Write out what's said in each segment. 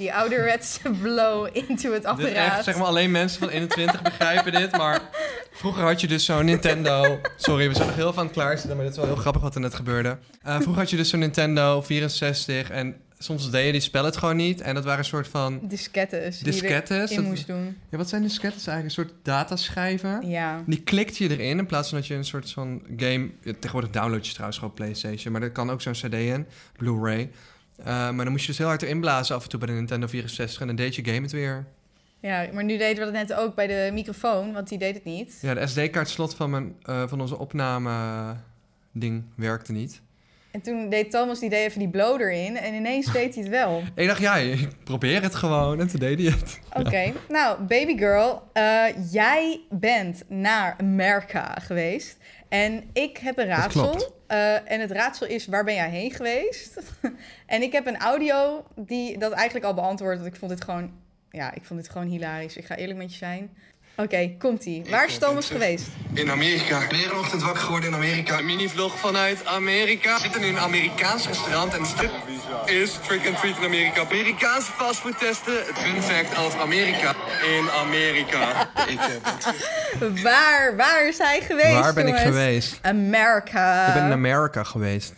Die ouderwetse blow into het echt, apparaat. zeg maar, alleen mensen van 21 begrijpen dit. Maar vroeger had je dus zo'n Nintendo... Sorry, we zijn nog heel van het klaarzitten, maar dit is wel heel grappig wat er net gebeurde. Eh, vroeger had je dus zo'n Nintendo 64 en soms deed je die spel het gewoon niet. En dat waren een soort van Diskettes. die je diskettes. Dat- moest doen. Ja, wat zijn diskettes eigenlijk? Een soort dataschijven. Ja. Die klikte je erin in plaats van dat je een soort van game... Tegenwoordig download je trouwens gewoon op PlayStation, maar er kan ook zo'n CD in, Blu-ray. Eh, maar dan moest je dus heel hard erin blazen af en toe bij de Nintendo 64 en dan deed je game het weer. ja, maar nu deden we dat net ook bij de microfoon, want die deed het niet. Ja, de SD-kaartslot van, mijn, eh, van onze opname ding werkte niet. En toen deed Thomas, die deed even die blow erin en ineens deed hij het wel. Ik dacht, ja, ik probeer het gewoon. En toen deed hij het. Oké, nou, baby girl, eh, jij bent naar Amerika geweest. En ik heb een raadsel. Eh, en het raadsel is, waar ben jij heen geweest? en ik heb een audio die dat eigenlijk al beantwoordt. Want ik vond dit gewoon, ja, ik vond dit gewoon hilarisch. Ik ga eerlijk met je zijn. Oké, komt-ie. Waar is Thomas geweest? In Amerika. Weer een ochtend wakker geworden in Amerika. Een mini-vlog vanuit Amerika. We zitten in een Amerikaans restaurant en de strip is trick and treat in Amerika. Amerikaanse fastfood testen. Het fun fact over Amerika. In Amerika. Ik eh, Waar, waar is hij geweest, Waar ben ik geweest? Amerika. Ik ben in Amerika geweest.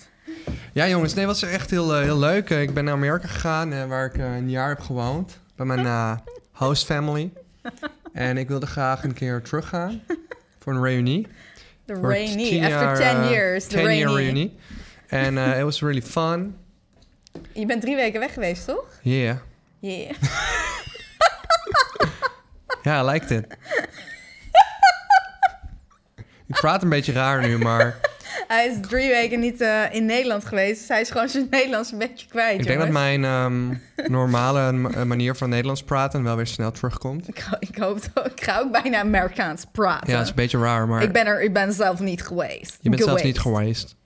Ja, jongens, nee, was echt heel, eh, heel leuk. Eh, Ik ben naar Amerika gegaan, eh, waar ik een jaar heb gewoond. Bij mijn eh, host family. En ik wilde graag een keer teruggaan voor een reunie. Rainy. tien After jaar, 10 eh, years, the 10 year rainy. reunie. En eh, it was really fun. Je bent drie weken weg geweest, toch? Yeah. Yeah. Ja, I liked it. ik praat een beetje raar nu, maar Hij is drie weken niet eh, in Nederland geweest. Dus hij is gewoon zijn Nederlands een beetje kwijt. ik denk dat mijn ehm, normale ma- eh, manier van Nederlands praten wel weer snel terugkomt. Ik, ik hoop dat ik ga ook bijna Amerikaans praten. Ja, het is een beetje raar, maar... ik, ben er, ik ben zelf niet geweest. Je bent zelfs Geweest. niet geweest.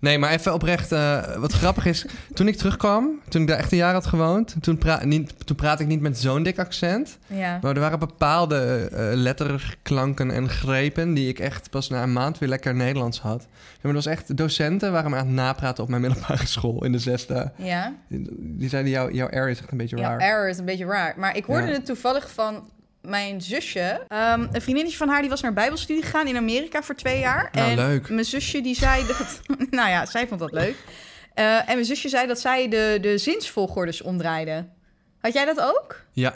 Nee, maar even oprecht. eh, wat grappig is, toen ik terugkwam, toen ik daar echt een jaar had gewoond, toen, pra niet, toen praatte ik niet met zo'n dik accent. Ja. Maar er waren bepaalde eh letterklanken en grepen die ik echt pas na een maand weer lekker Nederlands had. Maar er was echt docenten waren me aan het napraten op mijn middelbare school in de zesde. Ja. Die zeiden, jouw, jouw R is echt een beetje Ja, raar. error is een beetje raar. Maar ik hoorde Ja. het toevallig van mijn zusje. Ehm, een vriendinnetje van haar die was naar bijbelstudie gegaan in Amerika voor twee jaar. Nou, en leuk. mijn zusje die zei dat... nou ja, zij vond dat leuk. Eh, en mijn zusje zei dat zij de, de zinsvolgordes omdraaide. Had jij dat ook? Ja.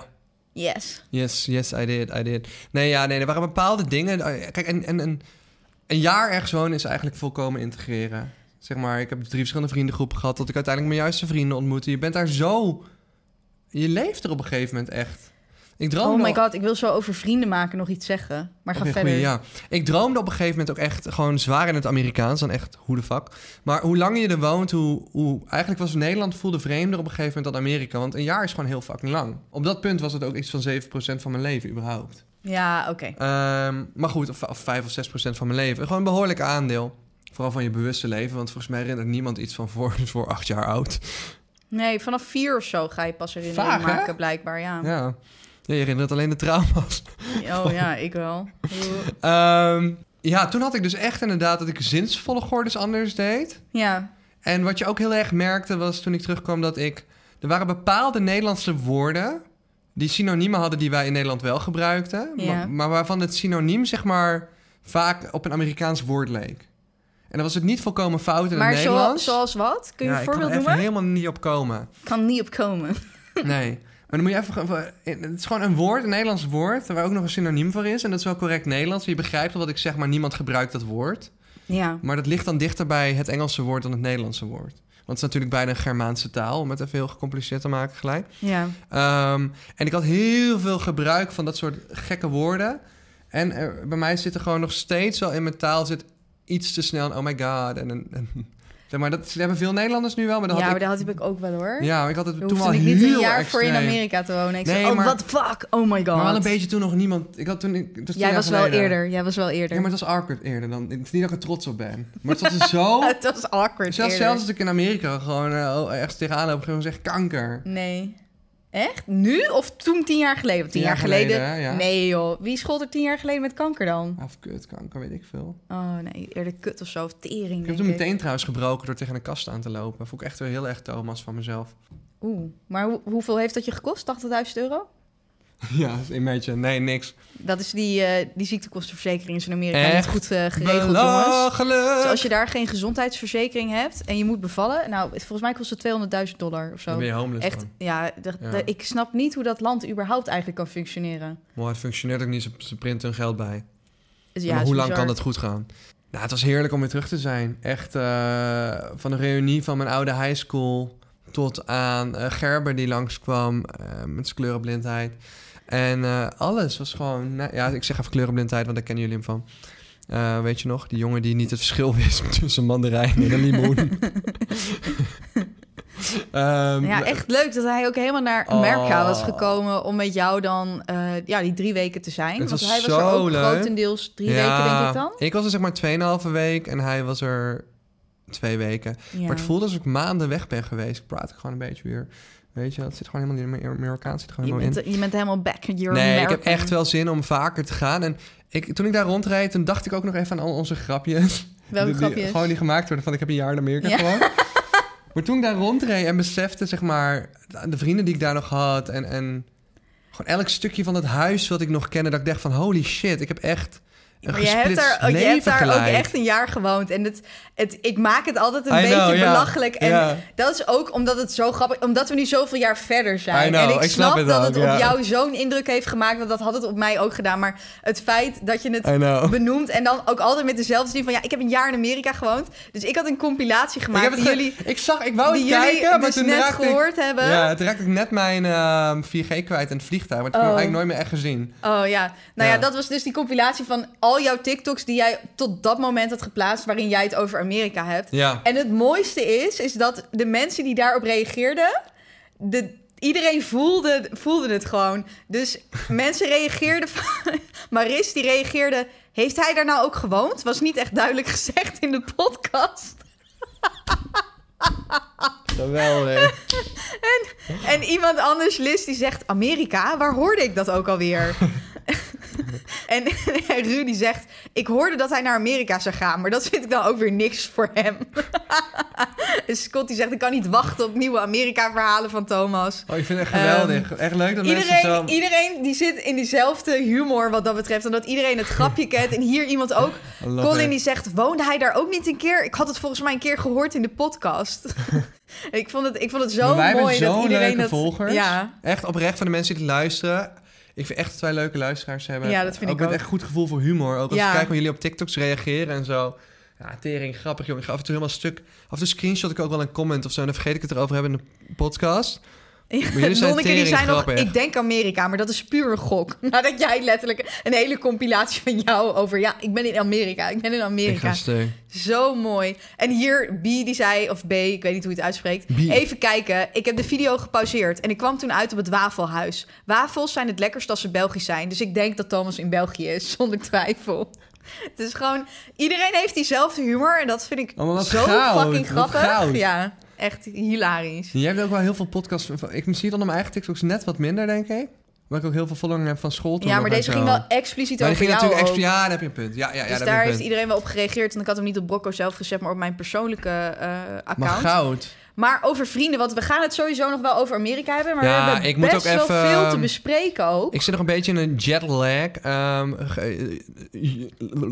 Yes. Yes, yes, I did, I did. Nee, ja, nee, er waren bepaalde dingen. eh, Kijk, en, en, en een jaar ergens wonen is eigenlijk volkomen integreren. Zeg maar, ik heb drie verschillende vriendengroepen gehad... tot ik uiteindelijk mijn juiste vrienden ontmoette. Je bent daar zo... Je leeft er op een gegeven moment echt. Ik droomde Oh my god, ik wil zo over vrienden maken nog iets zeggen. Maar ga verder. goeie, ja. Ik droomde op een gegeven moment ook echt gewoon zwaar in het Amerikaans. Dan echt, hoe de fuck. Maar hoe langer je er woont, hoe, hoe... Eigenlijk was Nederland voelde vreemder op een gegeven moment dan Amerika. Want een jaar is gewoon heel fucking lang. Op dat punt was het ook iets van 7% van mijn leven überhaupt. Ja, oké. Ehm, maar goed, of, of 5 of 6 procent van mijn leven. Gewoon een behoorlijk aandeel. Vooral van je bewuste leven. Want volgens mij herinnert niemand iets van voor, voor acht jaar oud. Nee, vanaf vier of zo ga je pas herinnering Vaag, hè? maken, blijkbaar, ja. Ja. ja, je herinnert alleen de trauma's. Oh ja, ik wel. Ehm, ja, toen had ik dus echt inderdaad dat ik zinsvolgordes anders deed. Ja, En wat je ook heel erg merkte was toen ik terugkwam dat ik... Er waren bepaalde Nederlandse woorden die synoniemen hadden die wij in Nederland wel gebruikten. Ja. Maar, maar waarvan het synoniem zeg maar vaak op een Amerikaans woord leek. En dan was het niet volkomen fout in maar het Nederlands. zoals wat? Kun je ja, een ik kan voorbeeld er noemen? helemaal niet op komen. Kan niet opkomen. Nee. Maar dan moet je even... Het is gewoon een woord, een Nederlands woord... waar ook nog een synoniem voor is. En dat is wel correct Nederlands. Je begrijpt wel wat ik zeg, maar niemand gebruikt dat woord. Ja. Maar dat ligt dan dichter bij het Engelse woord dan het Nederlandse woord. Want het is natuurlijk bijna een Germaanse taal... om het even heel gecompliceerd te maken gelijk. Ja. Ehm, en ik had heel veel gebruik van dat soort gekke woorden. En er- bij mij zit er gewoon nog steeds wel in mijn taal... zit iets te snel een oh my god. En, en, en- zeg maar, dat hebben veel Nederlanders nu wel, maar dat ja, had maar ik... dat had ik ook wel hoor. Ja, maar ik had het toen wel ik niet een heel jaar voor in. Amerika te wonen. Ik Nee, zei, oh, maar- what the fuck? Oh my god. Maar wel een beetje toen nog niemand... Ik had toen, ik, Jij was wel eerder. Jij was wel eerder. Ja, maar het was awkward eerder. Dan, het is niet dat ik er trots op ben. Maar het was zo... het was awkward zelfs, eerder. zelfs als ik in Amerika gewoon uh, ergens tegenaan loop... gewoon zeg kanker. Nee. Echt? Nu of toen tien jaar geleden? Tien Tien jaar, jaar geleden? geleden, ja. Nee joh. Wie schold er tien jaar geleden met kanker dan? Of kut, kanker, weet ik veel. Oh nee, eerder kut of zo. Of tering Ik heb toen meteen trouwens gebroken door tegen een kast aan te lopen. Vond ik echt weer heel erg Thomas van mezelf. Oeh, maar hoe- hoeveel heeft dat je gekost? 80.000 euro? Ja, imagine. Nee, niks. Dat is die, eh, die ziektekostenverzekering is in Amerika niet goed eh, geregeld, jongens. Dus als je daar geen gezondheidsverzekering hebt en je moet bevallen... Nou, volgens mij kost het 200.000 dollar of Dan zo. ben je homeless Echt, dan. ja, ik snap niet hoe dat land überhaupt eigenlijk kan functioneren. Maar het functioneert ook niet. Ze, printen hun geld bij. Dus maar ja, hoe is lang kan dat goed gaan? Nou, het was heerlijk om weer terug te zijn. Echt eh, van de reunie van mijn oude high school tot aan Gerber die langskwam met zijn kleurenblindheid. En eh, alles was gewoon... nou, ja, ik zeg even kleurenblindheid, want daar kennen jullie hem van. Eh, weet je nog? Die jongen die niet het verschil wist tussen mandarijn en een limoen. Ehm, Ja, echt leuk dat hij ook helemaal naar Amerika Oh. was gekomen om met jou dan eh, ja, die drie weken te zijn. Het Want was hij was er zo ook leuk. grotendeels drie weken, denk ik dan. Ik was er zeg maar 2,5 week en hij was er twee weken. Ja. Maar het voelde alsof ik maanden weg ben geweest. Ik praat gewoon een beetje weer. Weet je, het zit gewoon helemaal in Amerikaans zit gewoon je, helemaal bent, in. je bent helemaal back Nee, ik heb echt wel zin om vaker te gaan. En ik, toen ik daar rondreed, toen dacht ik ook nog even aan al onze grapjes. Welke Die- die- grapjes? Gewoon die gemaakt worden van ik heb een jaar in Amerika Ja. gewoon. maar toen ik daar rondreed en besefte, zeg maar, de vrienden die ik daar nog had en, en gewoon elk stukje van het huis wat ik nog kende, dat ik dacht van holy shit, ik heb echt Maar je hebt daar, je hebt daar ook echt een jaar gewoond. En het, het, ik maak het altijd een I beetje know, belachelijk. En dat is ook omdat het zo grappig Omdat we nu zoveel jaar verder zijn. Know, en ik, ik snap snap het dat ook, het op jou zo'n indruk heeft gemaakt. Want dat had het op mij ook gedaan. Maar het feit dat je het benoemt. En dan ook altijd met dezelfde zin van... Ja, ik heb een jaar in Amerika gewoond. Dus ik had een compilatie Ik, gemaakt heb het die jullie... ik zag, ik wou jullie kijken, maar dus toen net ik, gehoord hebben. Ja, toen raakte ik net mijn ehm, 4G kwijt in het vliegtuig. Maar ik heb Oh. eigenlijk nooit meer echt gezien. Oh ja. Nou ja. Ja. dat was dus die compilatie van al jouw TikToks... die jij tot dat moment had geplaatst... waarin jij het over Amerika hebt. Ja. En het mooiste is, is dat de mensen die daarop reageerden, de, iedereen voelde, voelde het gewoon. Dus mensen reageerden van, Maris die reageerde, heeft hij daar nou ook gewoond? Was niet echt duidelijk gezegd in de podcast. Geweldig. En iemand anders, Liz, die zegt, Amerika, waar hoorde ik dat ook alweer? en Rudy zegt, ik hoorde dat hij naar Amerika zou gaan, maar dat vind ik dan ook weer niks voor hem. en Scott die zegt, ik kan niet wachten op nieuwe Amerika-verhalen van Thomas. Oh, ik vind het echt geweldig. echt leuk dat mensen Iedereen, zo... iedereen die zit in diezelfde humor wat dat betreft. Omdat iedereen het grapje kent. En hier iemand ook. Colin it. die zegt, woonde hij daar ook niet een keer? Ik had het volgens mij een keer gehoord in de podcast. ik, vond het, ik vond het zo mooi dat iedereen dat... volgers. Ja, Echt oprecht van de mensen die luisteren. Ik vind echt dat wij leuke luisteraars hebben. Ja, dat vind ook ik met ook. echt goed gevoel voor humor. Ook als Ja. ik kijk hoe jullie op TikToks reageren en zo. Ja, tering, grappig jongen. Ik ga af en toe helemaal stuk. Af en toe screenshot ik ook wel een comment of zo. En dan vergeet ik het erover hebben in de podcast. zijn Lonneke die zei nog, ik denk Amerika, maar dat is puur een gok. Nadat jij letterlijk een hele compilatie van jou over... Ja, ik ben in Amerika, ik ben in Ik Amerika. Zo mooi. En hier, B die zei, of B, ik weet niet hoe je het uitspreekt. B. Even kijken. Ik heb de video gepauzeerd en ik kwam toen uit op het wafelhuis. Wafels zijn het lekkerst als ze Belgisch zijn. Dus ik denk dat Thomas in België is, zonder twijfel. Het is gewoon, iedereen heeft diezelfde humor en dat vind ik Oh, zo fucking grappig. Ja, echt hilarisch. Jij hebt ook wel heel veel podcasts. van- Ik zie het onder mijn eigen TikToks net wat minder, denk ik. Maar ik ook heel veel following heb van school. Ja, maar deze ging wel expliciet Maar over ging jou natuurlijk extra. Ja, daar heb je een punt. Ja, ja, ja dus daar daar heeft iedereen wel op gereageerd. En ik had hem niet op Brocco zelf gezet, maar op mijn persoonlijke Maar account. goud. Maar over vrienden, want we gaan het sowieso nog wel over Amerika hebben. Maar Ja, we hebben ik moet best ook wel even, veel te ehm, bespreken ook. Ik zit nog een beetje in een jetlag. Ehm, ge-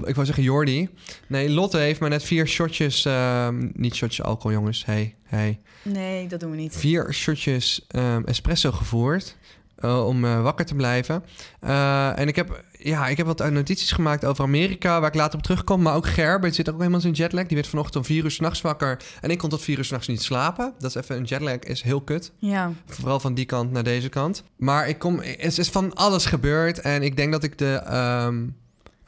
ik wou zeggen Jordi. Nee, Lotte heeft me net vier shotjes... ehm, niet shotjes alcohol, jongens. Hey, hey. Nee, dat doen we niet. Vier shotjes espresso gevoerd. eh, om eh, wakker te blijven. Eh, en ik heb, ja, ik heb wat notities gemaakt over Amerika... waar ik later op terugkom. Maar ook Gerbert zit ook helemaal in zijn jetlag. Die werd vanochtend om vier uur s'nachts wakker. En ik kon tot vier uur s'nachts niet slapen. Dat is even een jetlag, is heel kut. Ja. Vooral van die kant naar deze kant. Maar ik kom, het is van alles gebeurd. En ik denk dat ik de, ehm,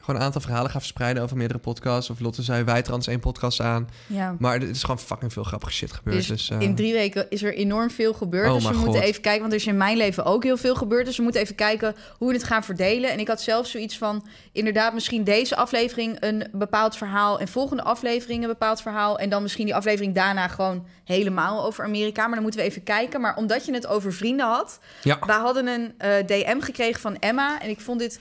gewoon een aantal verhalen ga verspreiden over meerdere podcasts. Of Lotte zei, wij trans één podcast aan. ja. Maar er is gewoon fucking veel grappige shit gebeurd. Dus Dus, eh, in drie weken is er enorm veel gebeurd. Oh dus we moeten even kijken, want er is in mijn leven ook heel veel gebeurd. Dus we moeten even kijken hoe we het gaan verdelen. En ik had zelf zoiets van, inderdaad, misschien deze aflevering een bepaald verhaal. En volgende aflevering een bepaald verhaal. En dan misschien die aflevering daarna gewoon helemaal over Amerika. Maar dan moeten we even kijken. Maar omdat je het over vrienden had, ja. wij hadden een eh, DM gekregen van Emma. En ik vond dit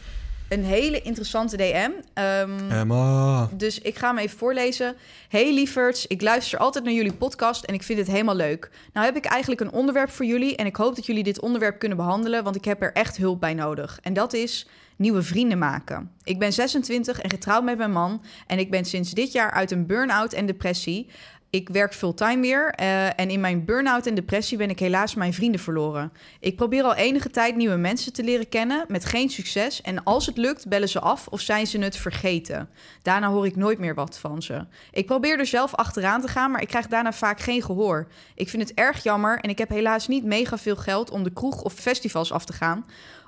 een hele interessante DM. Ehm, Emma. dus ik ga hem even voorlezen. Hey lieverds, ik luister altijd naar jullie podcast en ik vind het helemaal leuk. Nou heb ik eigenlijk een onderwerp voor jullie en ik hoop dat jullie dit onderwerp kunnen behandelen, want ik heb er echt hulp bij nodig. En dat is nieuwe vrienden maken. Ik ben 26 en getrouwd met mijn man en ik ben sinds dit jaar uit een burn-out en depressie. Ik werk fulltime weer eh, en in mijn burn-out en depressie ben ik helaas mijn vrienden verloren. Ik probeer al enige tijd nieuwe mensen te leren kennen met geen succes. En als het lukt, bellen ze af of zijn ze het vergeten. Daarna hoor ik nooit meer wat van ze. Ik probeer er zelf achteraan te gaan, maar ik krijg daarna vaak geen gehoor. Ik vind het erg jammer en ik heb helaas niet mega veel geld om de kroeg of festivals af te gaan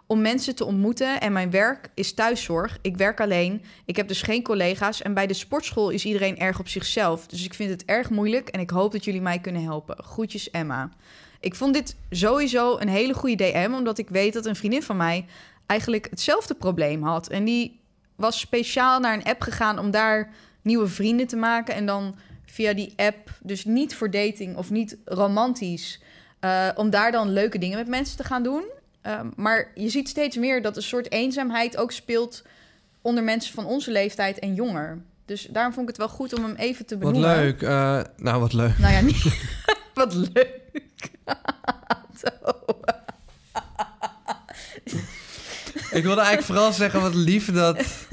om mensen te ontmoeten en mijn werk is thuiszorg. Ik werk alleen, ik heb dus geen collega's en bij de sportschool is iedereen erg op zichzelf. Dus ik vind het erg moeilijk en ik hoop dat jullie mij kunnen helpen. Groetjes Emma. Ik vond dit sowieso een hele goede DM, omdat ik weet dat een vriendin van mij eigenlijk hetzelfde probleem had. En die was speciaal naar een app gegaan om daar nieuwe vrienden te maken en dan via die app, dus niet voor dating of niet romantisch, uh, om daar dan leuke dingen met mensen te gaan doen. Um, maar je ziet steeds meer dat een soort eenzaamheid ook speelt onder mensen van onze leeftijd en jonger. Dus daarom vond ik het wel goed om hem even te benoemen. Wat leuk. Uh, nou, wat leuk. Nou ja, niet... wat leuk. ik wilde eigenlijk vooral zeggen wat lief dat,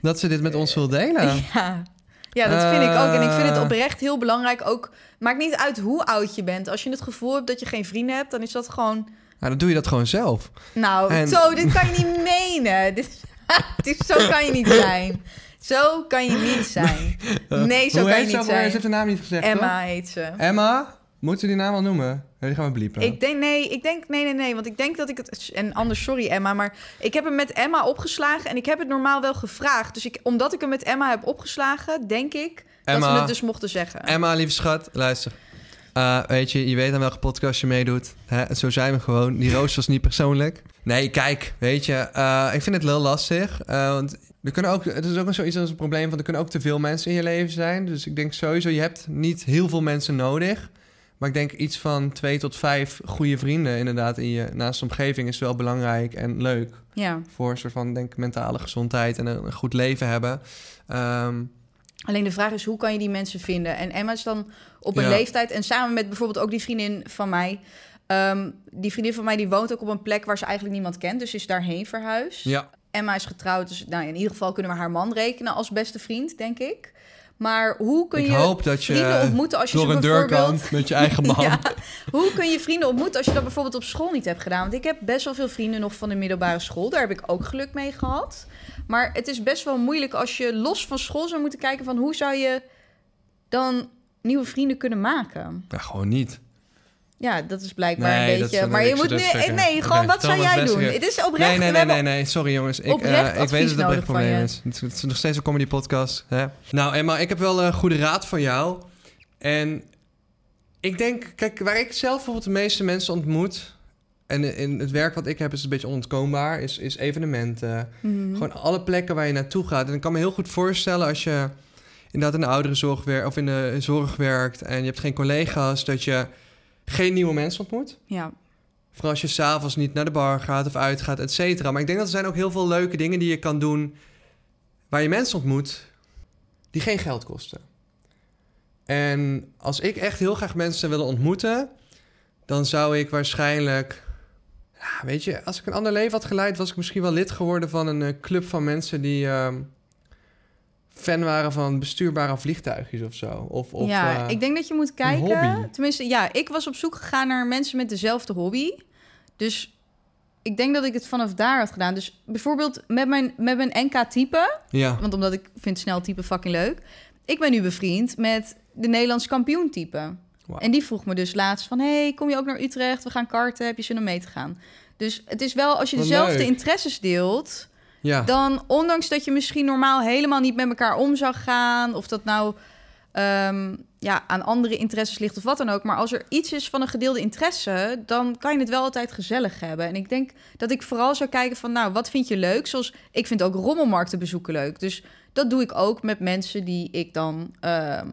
dat ze dit met ons wil delen. Ja. Ja, dat vind ik ook. En ik vind het oprecht heel belangrijk. Ook, maakt niet uit hoe oud je bent. Als je het gevoel hebt dat je geen vrienden hebt, dan is dat gewoon nou, dan doe je dat gewoon zelf. Nou, en... zo, dit kan je niet menen. Dit, dit, zo kan je niet zijn. Zo kan je niet zijn. Nee, zo Hoe kan je niet ze zijn. Ze heeft de naam niet gezegd, Emma toch? heet ze. Emma? Moeten ze die naam al noemen? Die gaan we bliepen. Ik denk, nee, ik denk, nee, nee, nee. Want ik denk dat ik het... En anders, sorry Emma, maar ik heb hem met Emma opgeslagen... en ik heb het normaal wel gevraagd. Dus ik, omdat ik hem met Emma heb opgeslagen, denk ik... Emma, dat we het dus mochten zeggen. Emma, lieve schat, luister. Uh, weet je, je weet aan welke podcast je meedoet. Hè? Zo zijn we gewoon. Die roos was niet persoonlijk. Nee, kijk, weet je, uh, ik vind het heel lastig. Uh, want er kunnen ook, het is ook zoiets als een probleem van er kunnen ook te veel mensen in je leven zijn. Dus ik denk sowieso, je hebt niet heel veel mensen nodig. Maar ik denk iets van twee tot vijf goede vrienden inderdaad in je naast omgeving is wel belangrijk en leuk. Ja. Voor een soort van denk mentale gezondheid en een, een goed leven hebben. Um, Alleen de vraag is, hoe kan je die mensen vinden? En Emma is dan op een ja. leeftijd... en samen met bijvoorbeeld ook die vriendin van mij... Um, die vriendin van mij die woont ook op een plek waar ze eigenlijk niemand kent. Dus is daarheen verhuisd. Ja. Emma is getrouwd, dus nou, in ieder geval kunnen we haar man rekenen als beste vriend, denk ik. Maar hoe kun ik je hoop dat je vrienden ontmoeten als je door een bijvoorbeeld... deur kan met je eigen man. ja. Hoe kun je vrienden ontmoeten als je dat bijvoorbeeld op school niet hebt gedaan? Want ik heb best wel veel vrienden nog van de middelbare school. Daar heb ik ook geluk mee gehad. Maar het is best wel moeilijk als je los van school zou moeten kijken van hoe zou je dan nieuwe vrienden kunnen maken? Ja, gewoon niet. Ja, dat is blijkbaar Nee, een beetje. is- Maar je moet nu. zeker. Nee, gewoon wat zou jij doen? Het is oprecht. Nee, nee, nee, nee, nee, sorry jongens. Ik, eh, ik weet dat het oprecht van probleem is. Het, is nog steeds een comedy podcast. Hè? Nou Emma, ik heb wel een goede raad voor jou. En ik denk, kijk, waar ik zelf bijvoorbeeld de meeste mensen ontmoet... en in het werk wat ik heb is een beetje onontkoombaar... is, is evenementen. Mhm. Gewoon alle plekken waar je naartoe gaat. En ik kan me heel goed voorstellen als je inderdaad in de ouderenzorg werkt... of in de zorg werkt en je hebt geen collega's... dat je geen nieuwe mensen ontmoet. Ja. Vooral als je s'avonds niet naar de bar gaat of uitgaat, et cetera. Maar ik denk dat er zijn ook heel veel leuke dingen die je kan doen... waar je mensen ontmoet die geen geld kosten. En als ik echt heel graag mensen willen ontmoeten... dan zou ik waarschijnlijk... Ja, weet je, als ik een ander leven had geleid... was ik misschien wel lid geworden van een eh, club van mensen... die ehm, fan waren van bestuurbare vliegtuigjes of zo. Of, of, ja, eh, ik denk dat je moet kijken. Tenminste, ja, ik was op zoek gegaan naar mensen met dezelfde hobby. Dus ik denk dat ik het vanaf daar had gedaan. Dus bijvoorbeeld met mijn, met mijn NK-type. Ja, Want omdat ik vind snel type fucking leuk. Ik ben nu bevriend met de Nederlands kampioen type. Wauw. En die vroeg me dus laatst van... hey, kom je ook naar Utrecht? We gaan karten. Heb je zin om mee te gaan? Dus het is wel, als je Wat dezelfde leuk. interesses deelt... ja. dan ondanks dat je misschien normaal helemaal niet met elkaar om zou gaan... of dat nou ehm, ja, aan andere interesses ligt of wat dan ook... maar als er iets is van een gedeelde interesse... dan kan je het wel altijd gezellig hebben. En ik denk dat ik vooral zou kijken van... nou, wat vind je leuk? Zoals, ik vind ook rommelmarkten bezoeken leuk. Dus dat doe ik ook met mensen die ik dan... ehm,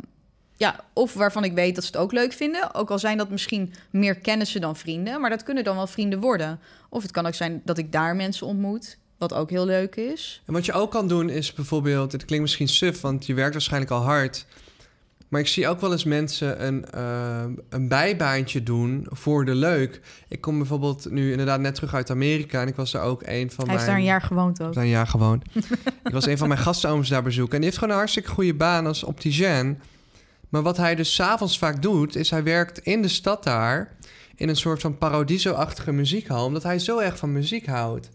ja, of waarvan ik weet dat ze het ook leuk vinden. Ook al zijn dat misschien meer kennissen dan vrienden. Maar dat kunnen dan wel vrienden worden. Of het kan ook zijn dat ik daar mensen ontmoet Wat ook heel leuk is. En wat je ook kan doen is bijvoorbeeld... Het klinkt misschien suf, want je werkt waarschijnlijk al hard... Maar ik zie ook wel eens mensen een, uh, een bijbaantje doen voor de leuk. Ik kom bijvoorbeeld nu inderdaad net terug uit Amerika... en ik was daar ook een van Hij mijn... heeft daar een jaar gewoond ook. Daar een jaar gewoond. ik was een van mijn gastooms daar bezoeken. En die heeft gewoon een hartstikke goede baan als opticien. Maar wat hij dus s'avonds vaak doet... is hij werkt in de stad daar... in een soort van paradiso-achtige muziekhal... omdat hij zo erg van muziek houdt.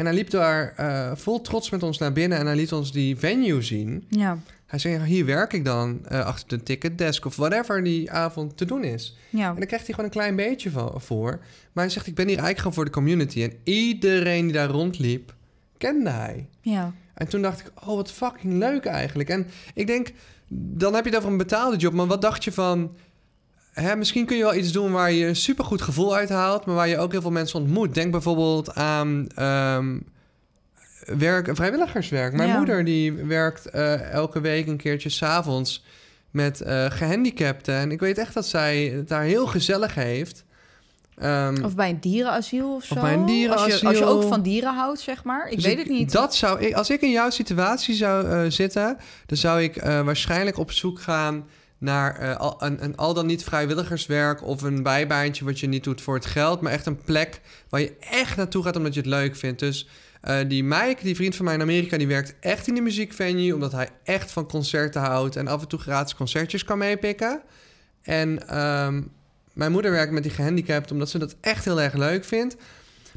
En hij liep daar uh, vol trots met ons naar binnen... en hij liet ons die venue zien. Ja. Hij zei, hier werk ik dan uh, achter de ticketdesk... of whatever die avond te doen is. ja. En dan krijgt hij gewoon een klein beetje van, voor. Maar hij zegt, ik ben hier eigenlijk gewoon voor de community. En iedereen die daar rondliep, kende hij. Ja. En toen dacht ik, oh, wat fucking leuk eigenlijk. En ik denk, dan heb je over een betaalde job. Maar wat dacht je van... Hè, misschien kun je wel iets doen waar je een supergoed gevoel uit haalt... maar waar je ook heel veel mensen ontmoet. Denk bijvoorbeeld aan um, werk, vrijwilligerswerk. Mijn Ja. moeder die werkt uh, elke week een keertje s'avonds met uh, gehandicapten. En ik weet echt dat zij het daar heel gezellig heeft... Um, Of bij een dierenasiel of zo. bij een dierenasiel. Als je, als je ook van dieren houdt, zeg maar. Ik Dus weet het niet. Dat zou ik, als ik in jouw situatie zou uh, zitten, dan zou ik uh, waarschijnlijk op zoek gaan naar uh, al, een, een, al dan niet vrijwilligerswerk of een bijbaantje wat je niet doet voor het geld, maar echt een plek waar je echt naartoe gaat omdat je het leuk vindt. Dus uh, die Mike, die vriend van mij in Amerika, die werkt echt in de muziekvenue omdat hij echt van concerten houdt en af en toe gratis concertjes kan meepikken. En um, mijn moeder werkt met die gehandicapten omdat ze dat echt heel erg leuk vindt.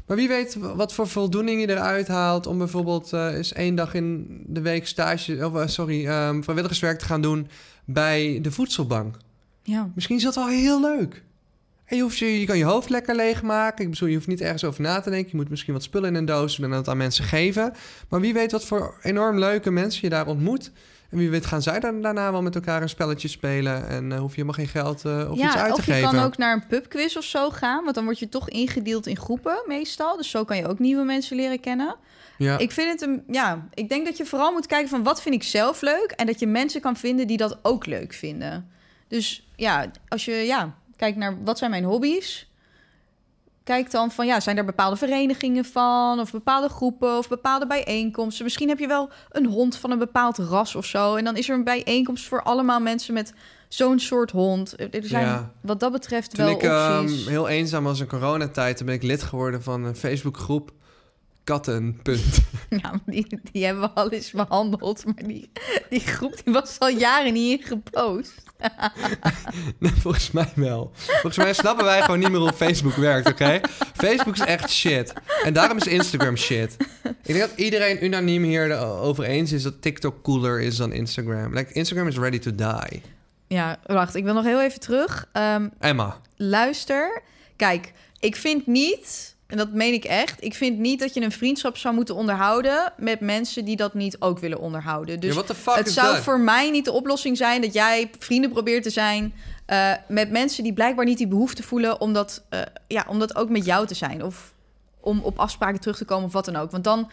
Maar wie weet wat voor voldoening je eruit haalt om bijvoorbeeld uh, eens één dag in de week stage, of sorry, um, vrijwilligerswerk te gaan doen bij de voedselbank. Ja. Misschien is dat wel heel leuk. En je, hoeft je, je kan je hoofd lekker leegmaken. Ik bedoel, je hoeft niet ergens over na te denken. Je moet misschien wat spullen in een doos doen en dat aan mensen geven. Maar wie weet wat voor enorm leuke mensen je daar ontmoet. En wie weet gaan zij dan daarna wel met elkaar een spelletje spelen... en uh, hoef je helemaal geen geld uh, of ja, iets uit te of je geven. kan ook naar een pubquiz of zo gaan... want dan word je toch ingedeeld in groepen meestal. Dus zo kan je ook nieuwe mensen leren kennen. Ja. Ik vind het een... Ja, ik denk dat je vooral moet kijken van... wat vind ik zelf leuk... en dat je mensen kan vinden die dat ook leuk vinden. Dus ja, als je ja, kijkt naar wat zijn mijn hobby's... Kijk dan van, ja, zijn er bepaalde verenigingen van... of bepaalde groepen of bepaalde bijeenkomsten. Misschien heb je wel een hond van een bepaald ras of zo... en dan is er een bijeenkomst voor allemaal mensen met zo'n soort hond. Er zijn Ja. wat dat betreft Toen wel ik um, opties. heel eenzaam was in coronatijd... toen ben ik lid geworden van een Facebookgroep Katten. Punt. Ja, die, die hebben we al eens behandeld. Maar die, die groep die was al jaren niet gepost. Nee, volgens mij wel. Volgens mij snappen wij gewoon niet meer hoe Facebook werkt, oké? Facebook is echt shit. En daarom is Instagram shit. Ik denk dat iedereen unaniem hier over eens is dat TikTok cooler is dan Instagram. Like, Instagram is ready to die. Ja, wacht, ik wil nog heel even terug. Ehm, Emma. luister, kijk, ik vind niet... En dat meen ik echt. Ik vind niet dat je een vriendschap zou moeten onderhouden met mensen die dat niet ook willen onderhouden. Dus ja, het zou voor mij niet de oplossing zijn dat jij vrienden probeert te zijn uh, met mensen die blijkbaar niet die behoefte voelen om dat, uh, ja, om dat ook met jou te zijn. Of om op afspraken terug te komen of wat dan ook. Want dan,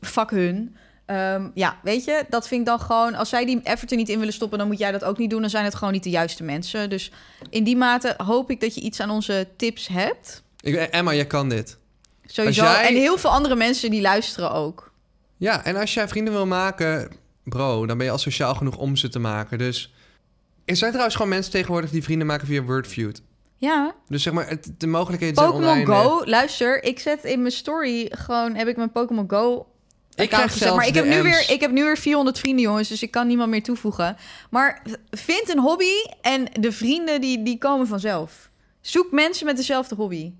fuck hun. Um, ja, weet je, dat vind ik dan gewoon... Als zij die effort er niet in willen stoppen, dan moet jij dat ook niet doen. Dan zijn het gewoon niet de juiste mensen. Dus in die mate hoop ik dat je iets aan onze tips hebt. Ik, Emma, jij kan dit. Sowieso. jij... En heel veel andere mensen die luisteren ook. Ja, en als jij vrienden wil maken, bro, dan ben je al sociaal genoeg om ze te maken. Dus er zijn trouwens gewoon mensen tegenwoordig die vrienden maken via Wordfeud. Ja. Dus zeg maar, het, de mogelijkheden zijn Pokémon oneindig. Go, luister, ik zet in mijn story gewoon, heb ik mijn Pokémon Go Ik krijg gezet. Maar ik heb, nu weer, ik heb nu weer 400 vrienden, jongens, dus ik kan niemand meer toevoegen. Maar vind een hobby en de vrienden die, die komen vanzelf. Zoek mensen met dezelfde hobby.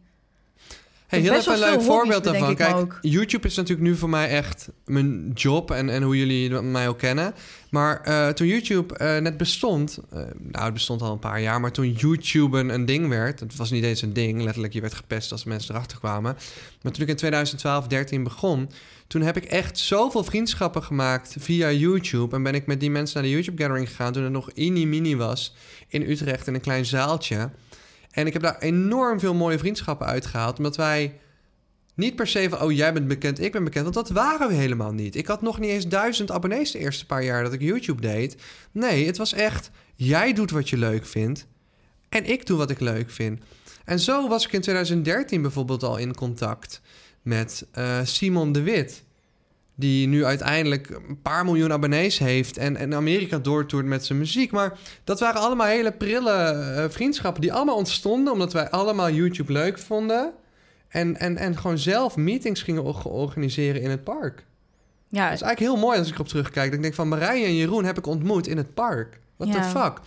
Hey, heb heel even een leuk voorbeeld daarvan. Kijk, ook. YouTube is natuurlijk nu voor mij echt mijn job en, en hoe jullie mij ook kennen. Maar eh, toen YouTube eh, net bestond, eh, nou het bestond al een paar jaar, maar toen YouTube een, een ding werd, het was niet eens een ding, letterlijk je werd gepest als mensen erachter kwamen. Maar toen ik in 2012, 13 begon, toen heb ik echt zoveel vriendschappen gemaakt via YouTube. En ben ik met die mensen naar de YouTube Gathering gegaan toen het nog mini-mini was in Utrecht in een klein zaaltje. En ik heb daar enorm veel mooie vriendschappen uitgehaald. Omdat wij niet per se van... oh, jij bent bekend, ik ben bekend. Want dat waren we helemaal niet. Ik had nog niet eens duizend abonnees de eerste paar jaar dat ik YouTube deed. Nee, het was echt... jij doet wat je leuk vindt. En ik doe wat ik leuk vind. En zo was ik in 2013 bijvoorbeeld al in contact met uh, Simon de Wit. Die nu uiteindelijk een paar miljoen abonnees heeft en, en Amerika doortoert met zijn muziek. Maar dat waren allemaal hele prille eh, vriendschappen die allemaal ontstonden omdat wij allemaal YouTube leuk vonden. En, en, en gewoon zelf meetings gingen or- organiseren in het park. Ja, Dat is eigenlijk heel mooi als ik erop terugkijk. Dat ik denk van Marije en Jeroen heb ik ontmoet in het park. What Ja. the fuck?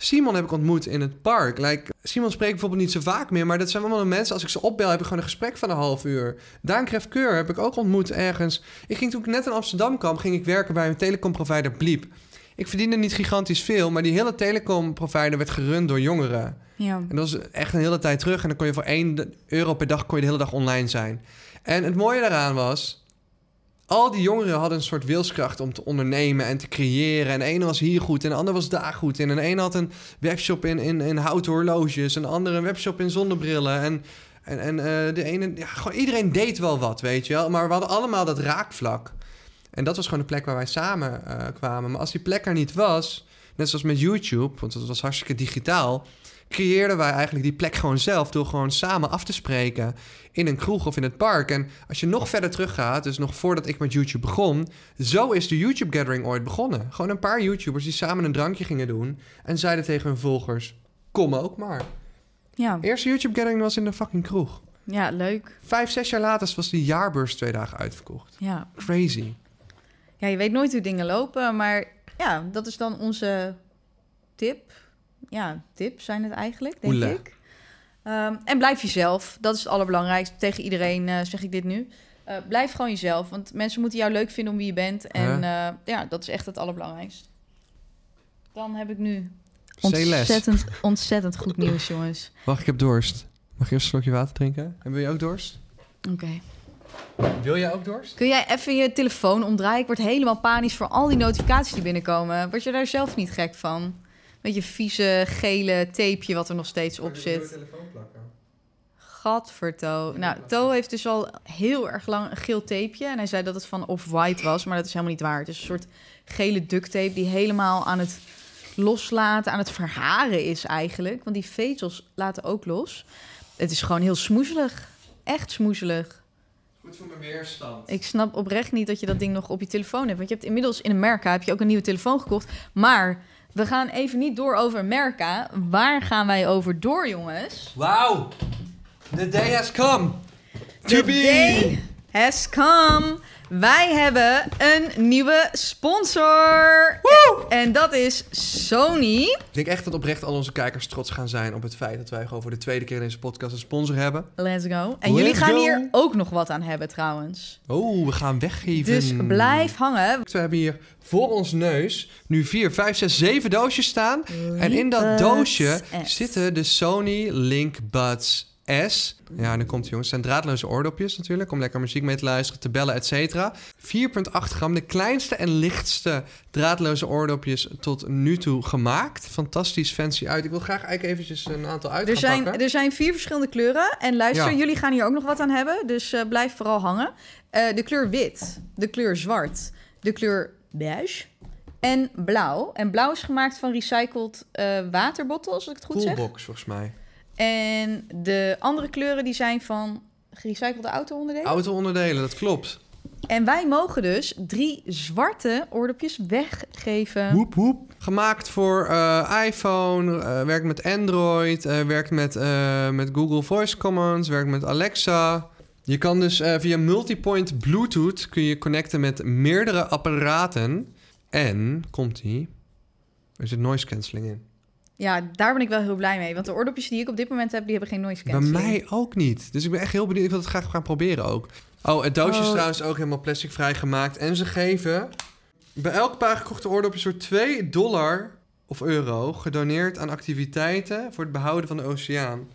Simon heb ik ontmoet in het park. Like, Simon spreekt bijvoorbeeld niet zo vaak meer, maar dat zijn allemaal mensen. Als ik ze opbel, heb ik gewoon een gesprek van een half uur. Daan Krefkeur heb ik ook ontmoet ergens. Ik ging toen ik net in Amsterdam kwam, ging ik werken bij een telecomprovider Bliep. Ik verdiende niet gigantisch veel, maar die hele telecomprovider werd gerund door jongeren. ja. En dat was echt een hele tijd terug. En dan kon je voor 1 euro per dag kon je de hele dag online zijn. En het mooie daaraan was... Al die jongeren hadden een soort wilskracht om te ondernemen en te creëren. En de ene was hier goed en de ander was daar goed in. En de ene had een webshop in, in, in houten horloges. En de andere een webshop in zonnebrillen. En, en, en eh, de ene... Ja, gewoon iedereen deed wel wat, weet je wel. Maar we hadden allemaal dat raakvlak. En dat was gewoon de plek waar wij samen eh, kwamen. Maar als die plek er niet was... Net zoals met YouTube, want dat was hartstikke digitaal creëerden wij eigenlijk die plek gewoon zelf door gewoon samen af te spreken in een kroeg of in het park. En als je nog verder teruggaat, dus nog voordat ik met YouTube begon, zo is de YouTube Gathering ooit begonnen. Gewoon een paar YouTubers die samen een drankje gingen doen en zeiden tegen hun volgers: Kom ook maar. Ja. Eerste YouTube Gathering was in de fucking kroeg. ja, leuk. Vijf, zes jaar later was die jaarbeurs twee dagen uitverkocht. Ja. Crazy. ja, je weet nooit hoe dingen lopen, maar ja, dat is dan onze tip. Ja, tips zijn het eigenlijk, denk ik. Ehm, en blijf jezelf. Dat is het allerbelangrijkste. Tegen iedereen eh, zeg ik dit nu. Eh, blijf gewoon jezelf, want mensen moeten jou leuk vinden om wie je bent. En eh, ja, dat is echt het allerbelangrijkste. Dan heb ik nu ontzettend, ontzettend goed nieuws, jongens. Wacht, ik heb dorst. Mag je eerst een slokje water drinken? En wil je ook dorst? Oké. Wil jij ook dorst? Kun jij even je telefoon omdraaien? Ik word helemaal panisch voor al die notificaties die binnenkomen. Word je daar zelf niet gek van? Beetje vieze, gele tapeje wat er nog steeds op zit. Gadverto. Nou, To heeft dus al heel erg lang een geel tapeje. En hij zei dat het van Off-White was, maar dat is helemaal niet waar. Het is een soort gele duct tape die helemaal aan het loslaten, aan het verharen is eigenlijk. Want die vezels laten ook los. Het is gewoon heel smoezelig. Echt smoezelig. Goed voor mijn weerstand. Ik snap oprecht niet dat je dat ding nog op je telefoon hebt. Want je hebt inmiddels in Amerika heb je ook een nieuwe telefoon gekocht. Maar we gaan even niet door over Amerika. Waar gaan wij over door, jongens? Wauw! The day has come! The To be! day has come. Wij hebben een nieuwe sponsor. En dat is Sony. Ik denk echt dat oprecht al onze kijkers trots gaan zijn op het feit dat wij gewoon voor de tweede keer in deze podcast een sponsor hebben. Let's go. En Let's jullie gaan go. hier ook nog wat aan hebben trouwens. Oh, we gaan weggeven. Dus blijf hangen. We hebben hier voor ons neus nu 4, 5, 6, 7 doosjes staan. En in dat doosje S. zitten de Sony Link Buds S. Ja, nu komt het jongens. Het zijn draadloze oordopjes natuurlijk. Om lekker muziek mee te luisteren, te bellen, et cetera. 4,8 gram. De kleinste en lichtste draadloze oordopjes tot nu toe gemaakt. Fantastisch fancy uit. Ik wil graag eigenlijk eventjes een aantal uit Er zijn, pakken. er zijn vier verschillende kleuren. En luister, Ja. jullie gaan hier ook nog wat aan hebben. Dus eh, blijf vooral hangen. Eh, de kleur wit, de kleur zwart, de kleur beige en blauw. En blauw is gemaakt van recycled eh waterbottels, als ik het goed zeg. Coolbox volgens mij. En de andere kleuren die zijn van gerecyclede auto-onderdelen. Auto-onderdelen, dat klopt. En wij mogen dus drie zwarte oordopjes weggeven. Woep, woep. Gemaakt voor eh, iPhone, eh, werkt met Android, eh, werkt met, met Google Voice Commands, werkt met Alexa. Je kan dus via multipoint Bluetooth kun je connecten met meerdere apparaten. En, komt ie, er zit noise cancelling in. Ja, daar ben ik wel heel blij mee. Want de oordopjes die ik op dit moment heb, die hebben geen noise Bij cancelling. mij ook niet. Dus ik ben echt heel benieuwd. Ik wil het graag gaan proberen ook. Oh, het doosje is Oh. trouwens ook helemaal plasticvrij gemaakt. En ze geven bij elk paar gekochte oordopjes voor 2 dollar of euro gedoneerd aan activiteiten voor het behouden van de oceaan.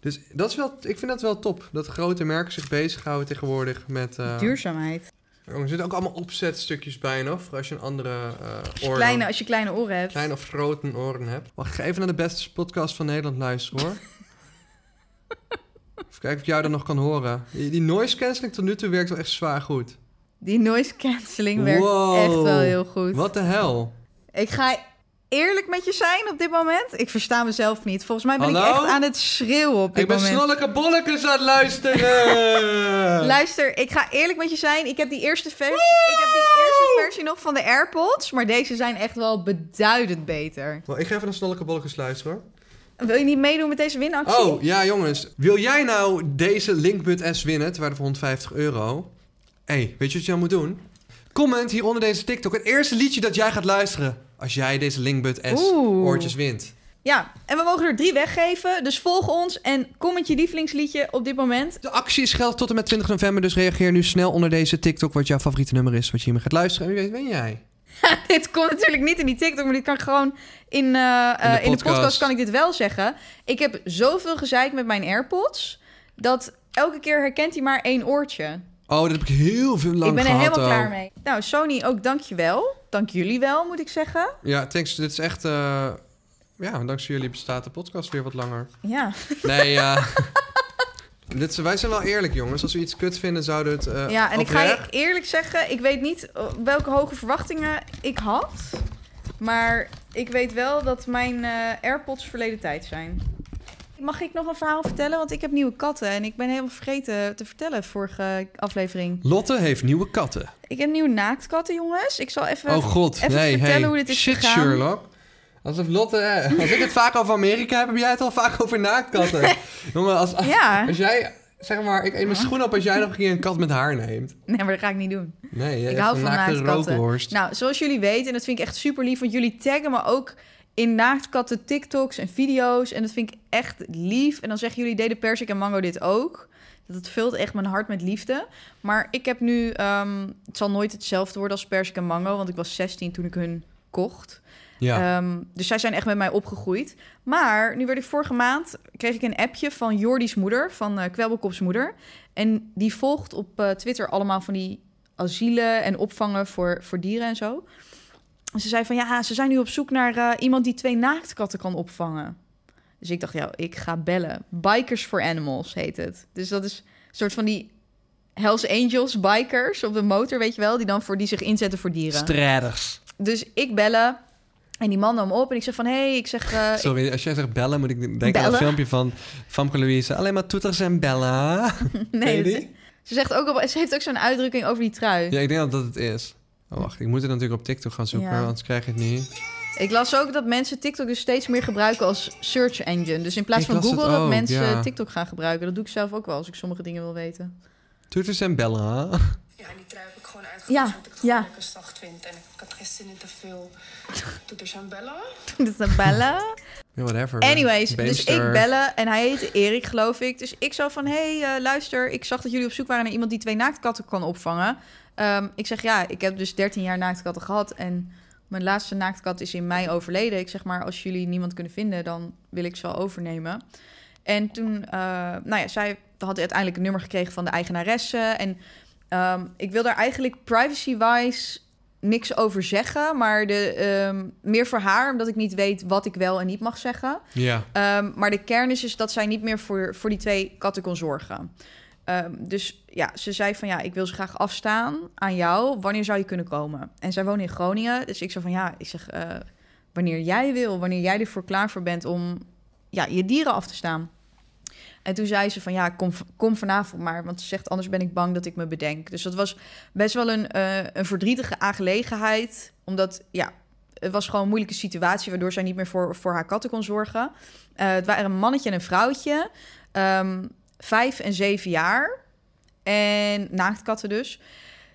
Dus dat is wel, ik vind dat wel top. Dat grote merken zich bezighouden tegenwoordig met... eh, Duurzaamheid. Er zitten ook allemaal opzetstukjes bij nog. Voor als je een andere oor... Kleine, als je kleine oren hebt. Kleine of grote oren hebt. Wacht, ik ga even naar de beste podcast van Nederland luisteren hoor. even kijken of jou dan nog kan horen. Die, die noise cancelling tot nu toe werkt wel echt zwaar goed. Die noise cancelling werkt Wow. echt wel heel goed. Wat de hel? Ik ga eerlijk met je zijn op dit moment. Ik versta mezelf niet. Volgens mij ben ik echt aan het schreeuwen op dit Ik ben moment. Snolleke Bollekes aan het luisteren! Luister, ik ga eerlijk met je zijn. Ik heb die eerste versie, ik heb die eerste versie nog van de AirPods, maar deze zijn echt wel beduidend beter. Wel, ik ga even naar Snolleke Bolletjes luisteren hoor. Wil je niet meedoen met deze winactie? Oh, ja jongens. Wil jij nou deze Linkbud S winnen, ter waarde van 150 euro? Hé, hey, weet je wat je dan moet doen? Comment hier onder deze TikTok het eerste liedje dat jij gaat luisteren. Als jij deze Linkbud S Oeh. oortjes wint. Ja, en we mogen er drie weggeven. Dus volg ons en comment je lievelingsliedje op dit moment. De actie is geldt tot en met 20 november, dus reageer nu snel onder deze TikTok wat jouw favoriete nummer is, wat je hiermee gaat luisteren. En wie weet, ben jij. dit komt natuurlijk niet in die TikTok, maar dit kan gewoon in, eh, eh, in, de podcast. podcast kan ik dit wel zeggen. Ik heb zoveel gezeik met mijn AirPods dat elke keer herkent hij maar één oortje. Oh, dat heb ik heel veel lang ik ben er gehad helemaal klaar mee. Nou, Sony, ook dank je wel. Dank jullie wel, moet ik zeggen. Ja, thanks. Dit is echt... eh, ja, dankzij jullie bestaat de podcast weer wat langer. Ja, Nee, ja. Dit, is- wij zijn wel eerlijk, jongens. Als we iets kut vinden, zouden we het eh ja en ik ga je eerlijk zeggen, ik weet niet eh, welke hoge verwachtingen ik had. Maar ik weet wel dat mijn AirPods verleden tijd zijn. Mag ik nog een verhaal vertellen? Want ik heb nieuwe katten en ik ben helemaal vergeten te vertellen vorige aflevering. Lotte heeft nieuwe katten. Ik heb nieuwe naaktkatten, jongens. Ik zal even... Oh god, even nee, vertellen hey. hoe dit is Shit, gegaan. Sherlock. Alsof Lotte... eh, Als ik het vaak over Amerika heb, heb jij het al vaak over naaktkatten. Jongen, als, als, Ja, als jij... Zeg maar, ik eet mijn schoen op als jij nog een keer een kat met haar neemt. nee, maar dat ga ik niet doen. Nee, Ik hou van naakte naaktkatten. rookworst. Nou, zoals jullie weten, en dat vind ik echt super lief, want jullie taggen me ook in naaktkatten TikToks en video's. En dat vind ik echt lief. En dan zeggen jullie, deden Persik en Mango dit ook. Dat het vult echt mijn hart met liefde. Maar ik heb nu, ehm, het zal nooit hetzelfde worden als Persik en Mango, want ik was 16 toen ik hun kocht. ja. Ehm, dus zij zijn echt met mij opgegroeid. Maar nu werd ik vorige maand, kreeg ik een appje van Jordi's moeder, van Kwelbelkops moeder. En die volgt op eh, Twitter allemaal van die asielen en opvangen voor, voor dieren en zo. Ze zei van ja, ze zijn nu op zoek naar eh, iemand die twee naaktkatten kan opvangen. Dus ik dacht, ja, ik ga bellen. Bikers for Animals heet het. Dus dat is een soort van die Hells Angels bikers op de motor, weet je wel, die dan voor die zich inzetten voor dieren. Strijders. Dus ik bellen. En die man nam op en ik zeg van... hé, hey, ik zeg... eh, Sorry, als jij zegt bellen, moet ik denken aan een filmpje van Famke Louise. Alleen maar toeters en bellen. Nee, dat- ze, zegt ook ze heeft ook zo'n uitdrukking over die trui. Ja, ik denk dat dat het is. Oh, wacht. Ik moet het natuurlijk op TikTok gaan zoeken, Ja. anders krijg je het niet. Ik las ook dat mensen TikTok dus steeds meer gebruiken als search engine. Dus in plaats Ik van Google, dat mensen ja. TikTok gaan gebruiken. Dat doe ik zelf ook wel als ik sommige dingen wil weten. Toeters en bellen. Ja, en die trui heb ik gewoon uitgekozen Ja, omdat ik het ja. lekker zacht vind. En ik had geen zin in te veel toeters aan bellen. Dat is bellen. Ja, whatever. Anyways, dus ik bellen en hij heette Erik, geloof ik. Dus ik zo van, hé, hey, eh, luister, ik zag dat jullie op zoek waren naar iemand die twee naaktkatten kan opvangen. Ehm, ik zeg, ja, ik heb dus 13 jaar naaktkatten gehad en mijn laatste naaktkat is in mei overleden. Ik zeg maar, als jullie niemand kunnen vinden, dan wil ik ze wel overnemen. En toen, eh, nou ja, zij had uiteindelijk een nummer gekregen van de eigenaresse. En ehm, ik wil daar eigenlijk privacy-wise niks over zeggen. Maar de, ehm, meer voor haar, omdat ik niet weet wat ik wel en niet mag zeggen. Ja. Maar de kern is, is dat zij niet meer voor, voor die twee katten kon zorgen. Ehm, dus ja, ze zei van ja, ik wil ze graag afstaan aan jou. Wanneer zou je kunnen komen? En zij woont in Groningen. Dus ik zei van ja, ik zeg eh, wanneer jij wil, wanneer jij ervoor klaar voor bent om ja, je dieren af te staan. En toen zei ze van ja, kom, kom vanavond maar. Want ze zegt anders ben ik bang dat ik me bedenk. Dus dat was best wel een, eh, een verdrietige aangelegenheid. Omdat ja, het was gewoon een moeilijke situatie... waardoor zij niet meer voor, voor haar katten kon zorgen. Eh, het waren een mannetje en een vrouwtje. ehm, vijf en zeven jaar. En naaktkatten dus.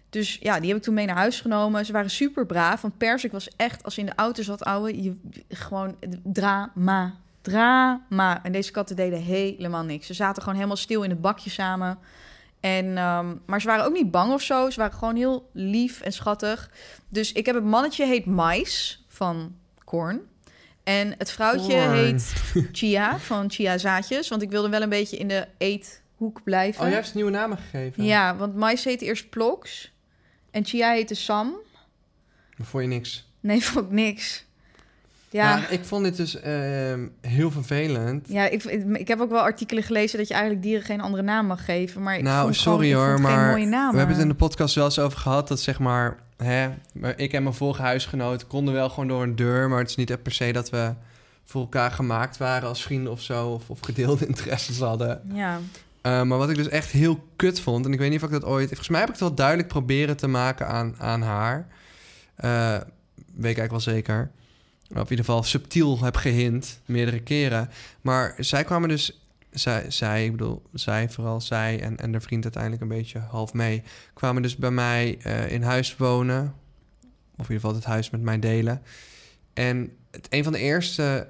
Dus ja, die heb ik toen mee naar huis genomen. Ze waren super braaf. Want Persik was echt, als ze in de auto zat, ouwe, je, gewoon drama. Drama. En deze katten deden helemaal niks. Ze zaten gewoon helemaal stil in het bakje samen. En, ehm, maar ze waren ook niet bang of zo. Ze waren gewoon heel lief en schattig. Dus ik heb het mannetje heet Mais van Korn. En het vrouwtje heet Chia van Chia Zaadjes. Want ik wilde wel een beetje in de eethoek blijven. Oh, jij hebt ze nieuwe namen gegeven? Ja, want Mais heette eerst Ploks. En Chia heette Sam. Maar vond je niks? Nee, vond ik niks. Ja, Ja, ik vond dit dus ehm, heel vervelend. ja ik, ik heb ook wel artikelen gelezen dat je eigenlijk dieren geen andere naam mag geven. Maar ik nou, vond gewoon- sorry ik vond hoor, het geen maar mooie we hebben het in de podcast wel eens over gehad dat zeg maar, hè, maar ik en mijn vorige huisgenoot konden wel gewoon door een deur, maar het is niet per se dat we voor elkaar gemaakt waren als vrienden of zo, of, of gedeelde interesses hadden. Ja, Eh, maar wat ik dus echt heel kut vond... en ik weet niet of ik dat ooit... Volgens mij heb ik het wel duidelijk proberen te maken aan, aan haar. Eh, weet ik eigenlijk wel zeker. Of in ieder geval subtiel heb gehint, meerdere keren. Maar zij kwamen dus... Zij, zij ik bedoel, zij vooral, zij en, en de vriend uiteindelijk een beetje half mee... kwamen dus bij mij eh, in huis wonen. Of in ieder geval het huis met mij delen. En het, een van de eerste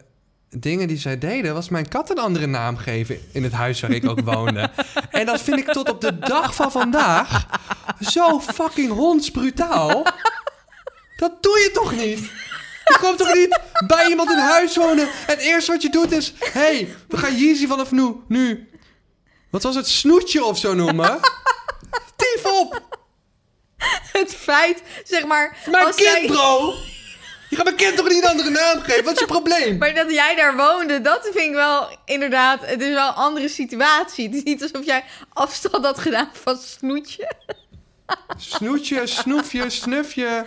dingen die zij deden... was mijn kat een andere naam geven in het huis waar ik ook woonde. En dat vind ik tot op de dag van vandaag zo fucking hondsbrutaal. Dat doe je toch niet? Je komt toch niet bij iemand in huis wonen... en het eerste wat je doet is... hey, we gaan Yeezy vanaf nu, nu... Wat was het? Snoetje of zo noemen? Tief op! Het feit, zeg maar... Mijn als kind, jij- bro! Je gaat mijn kind toch niet een andere naam geven? Wat is je probleem? Maar dat jij daar woonde, dat vind ik wel inderdaad... Het is wel een andere situatie. Het is niet alsof jij afstand had gedaan van snoetje. Snoetje, snoefje, snufje.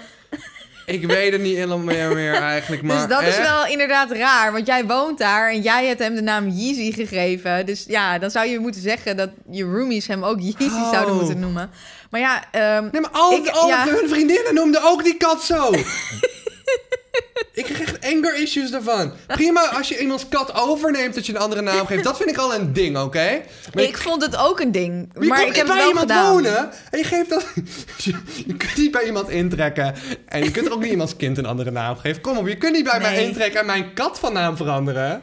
Ik weet het niet helemaal meer, meer eigenlijk, maar dus dat is wel inderdaad raar. Want jij woont daar en jij hebt hem de naam Yeezy gegeven. Dus ja, dan zou je moeten zeggen dat je roomies hem ook Yeezy Oh. zouden moeten noemen. Maar ja, ehm, Nee, maar al, Ik- al ja. hun vriendinnen noemden ook die kat zo. anger issues daarvan. Prima als je iemands kat overneemt dat je een andere naam geeft. Dat vind ik al een ding, oké? Ik vond het ook een ding. Maar Maar ik heb het bij wel iemand gedaan. wonen en je geeft dat... je, je kunt niet bij iemand intrekken. En je kunt er ook niet iemands kind een andere naam geven. Kom op, je kunt niet bij mij intrekken en mijn kat van naam veranderen.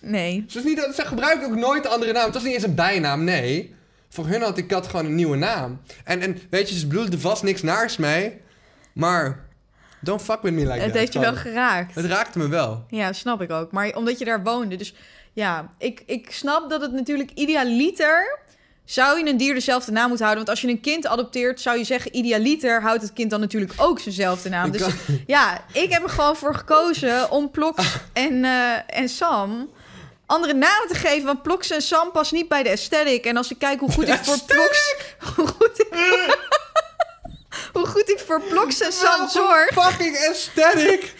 Nee. Dus niet, ze gebruiken ook nooit de andere naam. Het was niet eens een bijnaam, nee. Voor hun had die kat gewoon een nieuwe naam. En, en weet je, ze bedoelden er vast niks naars mee. Maar don't fuck with me like that. het heeft je wel geraakt. Het raakte me wel. Ja, snap ik ook. Maar omdat je daar woonde. Dus ja, ik, ik snap dat het natuurlijk idealiter... zou je een dier dezelfde naam moeten houden. Want als je een kind adopteert, zou je zeggen... idealiter houdt het kind dan natuurlijk ook zijnzelfde naam. Dus ja, ik heb er gewoon voor gekozen om Ploks en, eh, en Sam... andere namen te geven. Want Ploks en Sam past niet bij de aesthetic. En als ik kijk hoe goed ik voor Ploks... Hoe goed ik, hoe goed ik voor Ploks en Sam zorg... fucking aesthetic.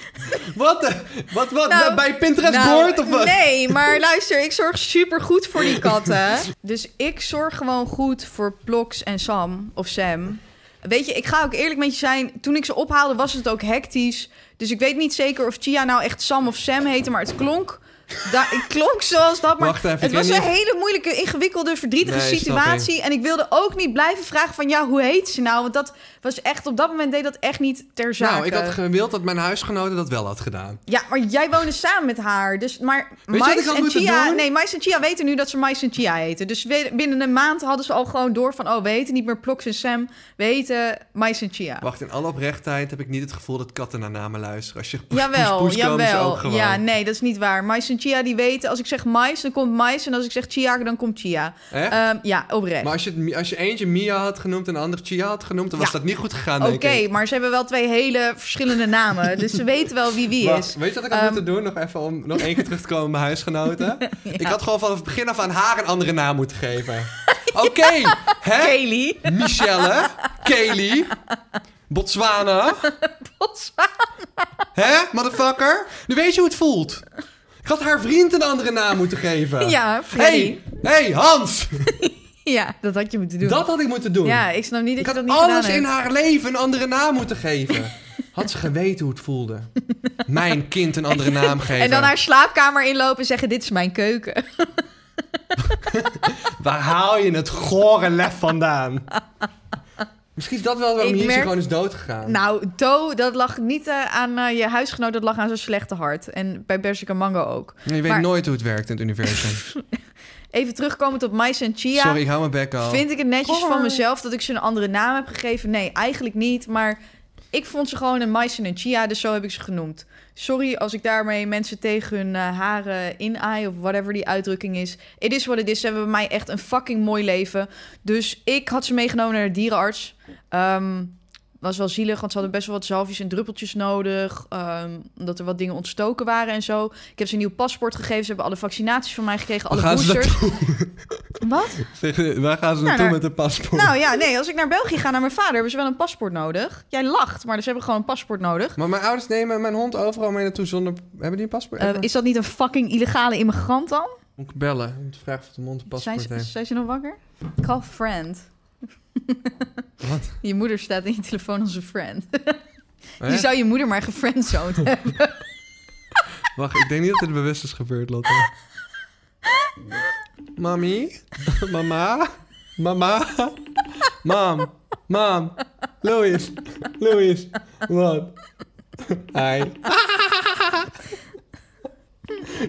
wat, de, wat, wat, Nou, bij Pinterest Nou, board of wat? Nee, maar luister, ik zorg super goed voor die katten. Dus ik zorg gewoon goed voor Ploks en Sam of Sam. Weet je, ik ga ook eerlijk met je zijn. Toen ik ze ophaalde, was het ook hectisch. Dus ik weet niet zeker of Chia nou echt Sam of Sam heette, maar het klonk. Da het klonk zoals dat, maar Wacht even, het ik was een niet hele moeilijke, ingewikkelde, verdrietige Nee, situatie. En ik wilde ook niet blijven vragen van, ja, hoe heet ze nou? Want dat was echt, op dat moment deed dat echt niet ter zake. Nou, ik had gewild dat mijn huisgenoten dat wel had gedaan. Ja, maar jij woonde samen met haar. Dus, maar Mais ik en Chia... doen? Nee, Mais en Chia weten nu dat ze Mais en Chia heten. Dus binnen een maand hadden ze al gewoon door van... Oh, we heten niet meer Ploks en Sam. We heten Mais en Chia. Wacht, in alle oprechtheid heb ik niet het gevoel dat katten naar namen luisteren. Als je poes, Jawel, poes, ze ook jawel. gewoon. Ja, nee, dat is niet waar. Mais en Chia die weten... Als ik zeg Mais, dan komt Mais. En als ik zeg Chia, dan komt Chia. Ehm, ja, oprecht. Maar als je, het- als je eentje Mia had genoemd en de ander Chia had genoemd, dan was Ja. dat niet goed gegaan, Oké, maar ze hebben wel twee hele verschillende namen. dus ze weten wel wie wie is. weet je wat ik had Ehm, moeten doen? Nog even om nog één keer terug te komen op mijn huisgenoten. Ik had gewoon vanaf het begin af aan haar een andere naam moeten geven. Oké, hè? Kaylee. Michelle, Kaylee, Botswana, Botswana. hè, motherfucker? Nu weet je hoe het voelt. Ik had haar vriend een andere naam moeten geven. Ja, Freddy. Hey, hey, Hans! Ja, dat had je moeten doen. Dat had ik moeten doen. Ja, ik snap niet dat ik je dat niet gedaan alles hebt. in haar leven een andere naam moeten geven. Had ze geweten hoe het voelde. Mijn kind een andere naam geven. En dan haar slaapkamer inlopen en zeggen: Dit is mijn keuken. Waar haal je het gore lef vandaan? Misschien is dat wel waarom Yeezy merk- gewoon is doodgegaan. Nou, To, dat lag niet eh, aan eh, je huisgenoot, dat lag aan zijn slechte hart. En bij en Mango ook. je weet maar- nooit hoe het werkt in het universum. Even terugkomend op Mais en Chia. Sorry, ik hou mijn bek al. Vind ik het netjes van mezelf dat ik ze een andere naam heb gegeven? Nee, eigenlijk niet. Maar ik vond ze gewoon een Mais en een Chia, dus zo heb ik ze genoemd. Sorry als ik daarmee mensen tegen hun eh, haren inaai of whatever die uitdrukking is. Het is wat het is. Ze hebben bij mij echt een fucking mooi leven. Dus ik had ze meegenomen naar de dierenarts. Ehm, was wel zielig, want ze hadden best wel wat zalfjes en druppeltjes nodig. ehm, omdat er wat dingen ontstoken waren en zo. Ik heb ze een nieuw paspoort gegeven. Ze hebben alle vaccinaties van mij gekregen, alle gaan boosters. Wat? Zeg, waar gaan ze Nou, naartoe naar- met een paspoort? Nou ja, nee, als ik naar België ga naar mijn vader, hebben ze wel een paspoort nodig. Jij lacht, maar ze hebben gewoon een paspoort nodig. Maar mijn ouders nemen mijn hond overal mee naartoe zonder... Hebben die een paspoort? Eh, is dat niet een fucking illegale immigrant dan? Moet ik bellen? Om te vragen of de mond een Zijn paspoort ze, heeft. zijn ze nog wakker? Call friend. Wat? Je moeder staat in je telefoon als een friend. Je zou je moeder maar gefriendzoned hebben. Wacht, ik denk niet dat dit bewust is gebeurd, Lotte. Mami? Mama? Mama? Mam? Mam? Louis? Louis? Wat? Hi.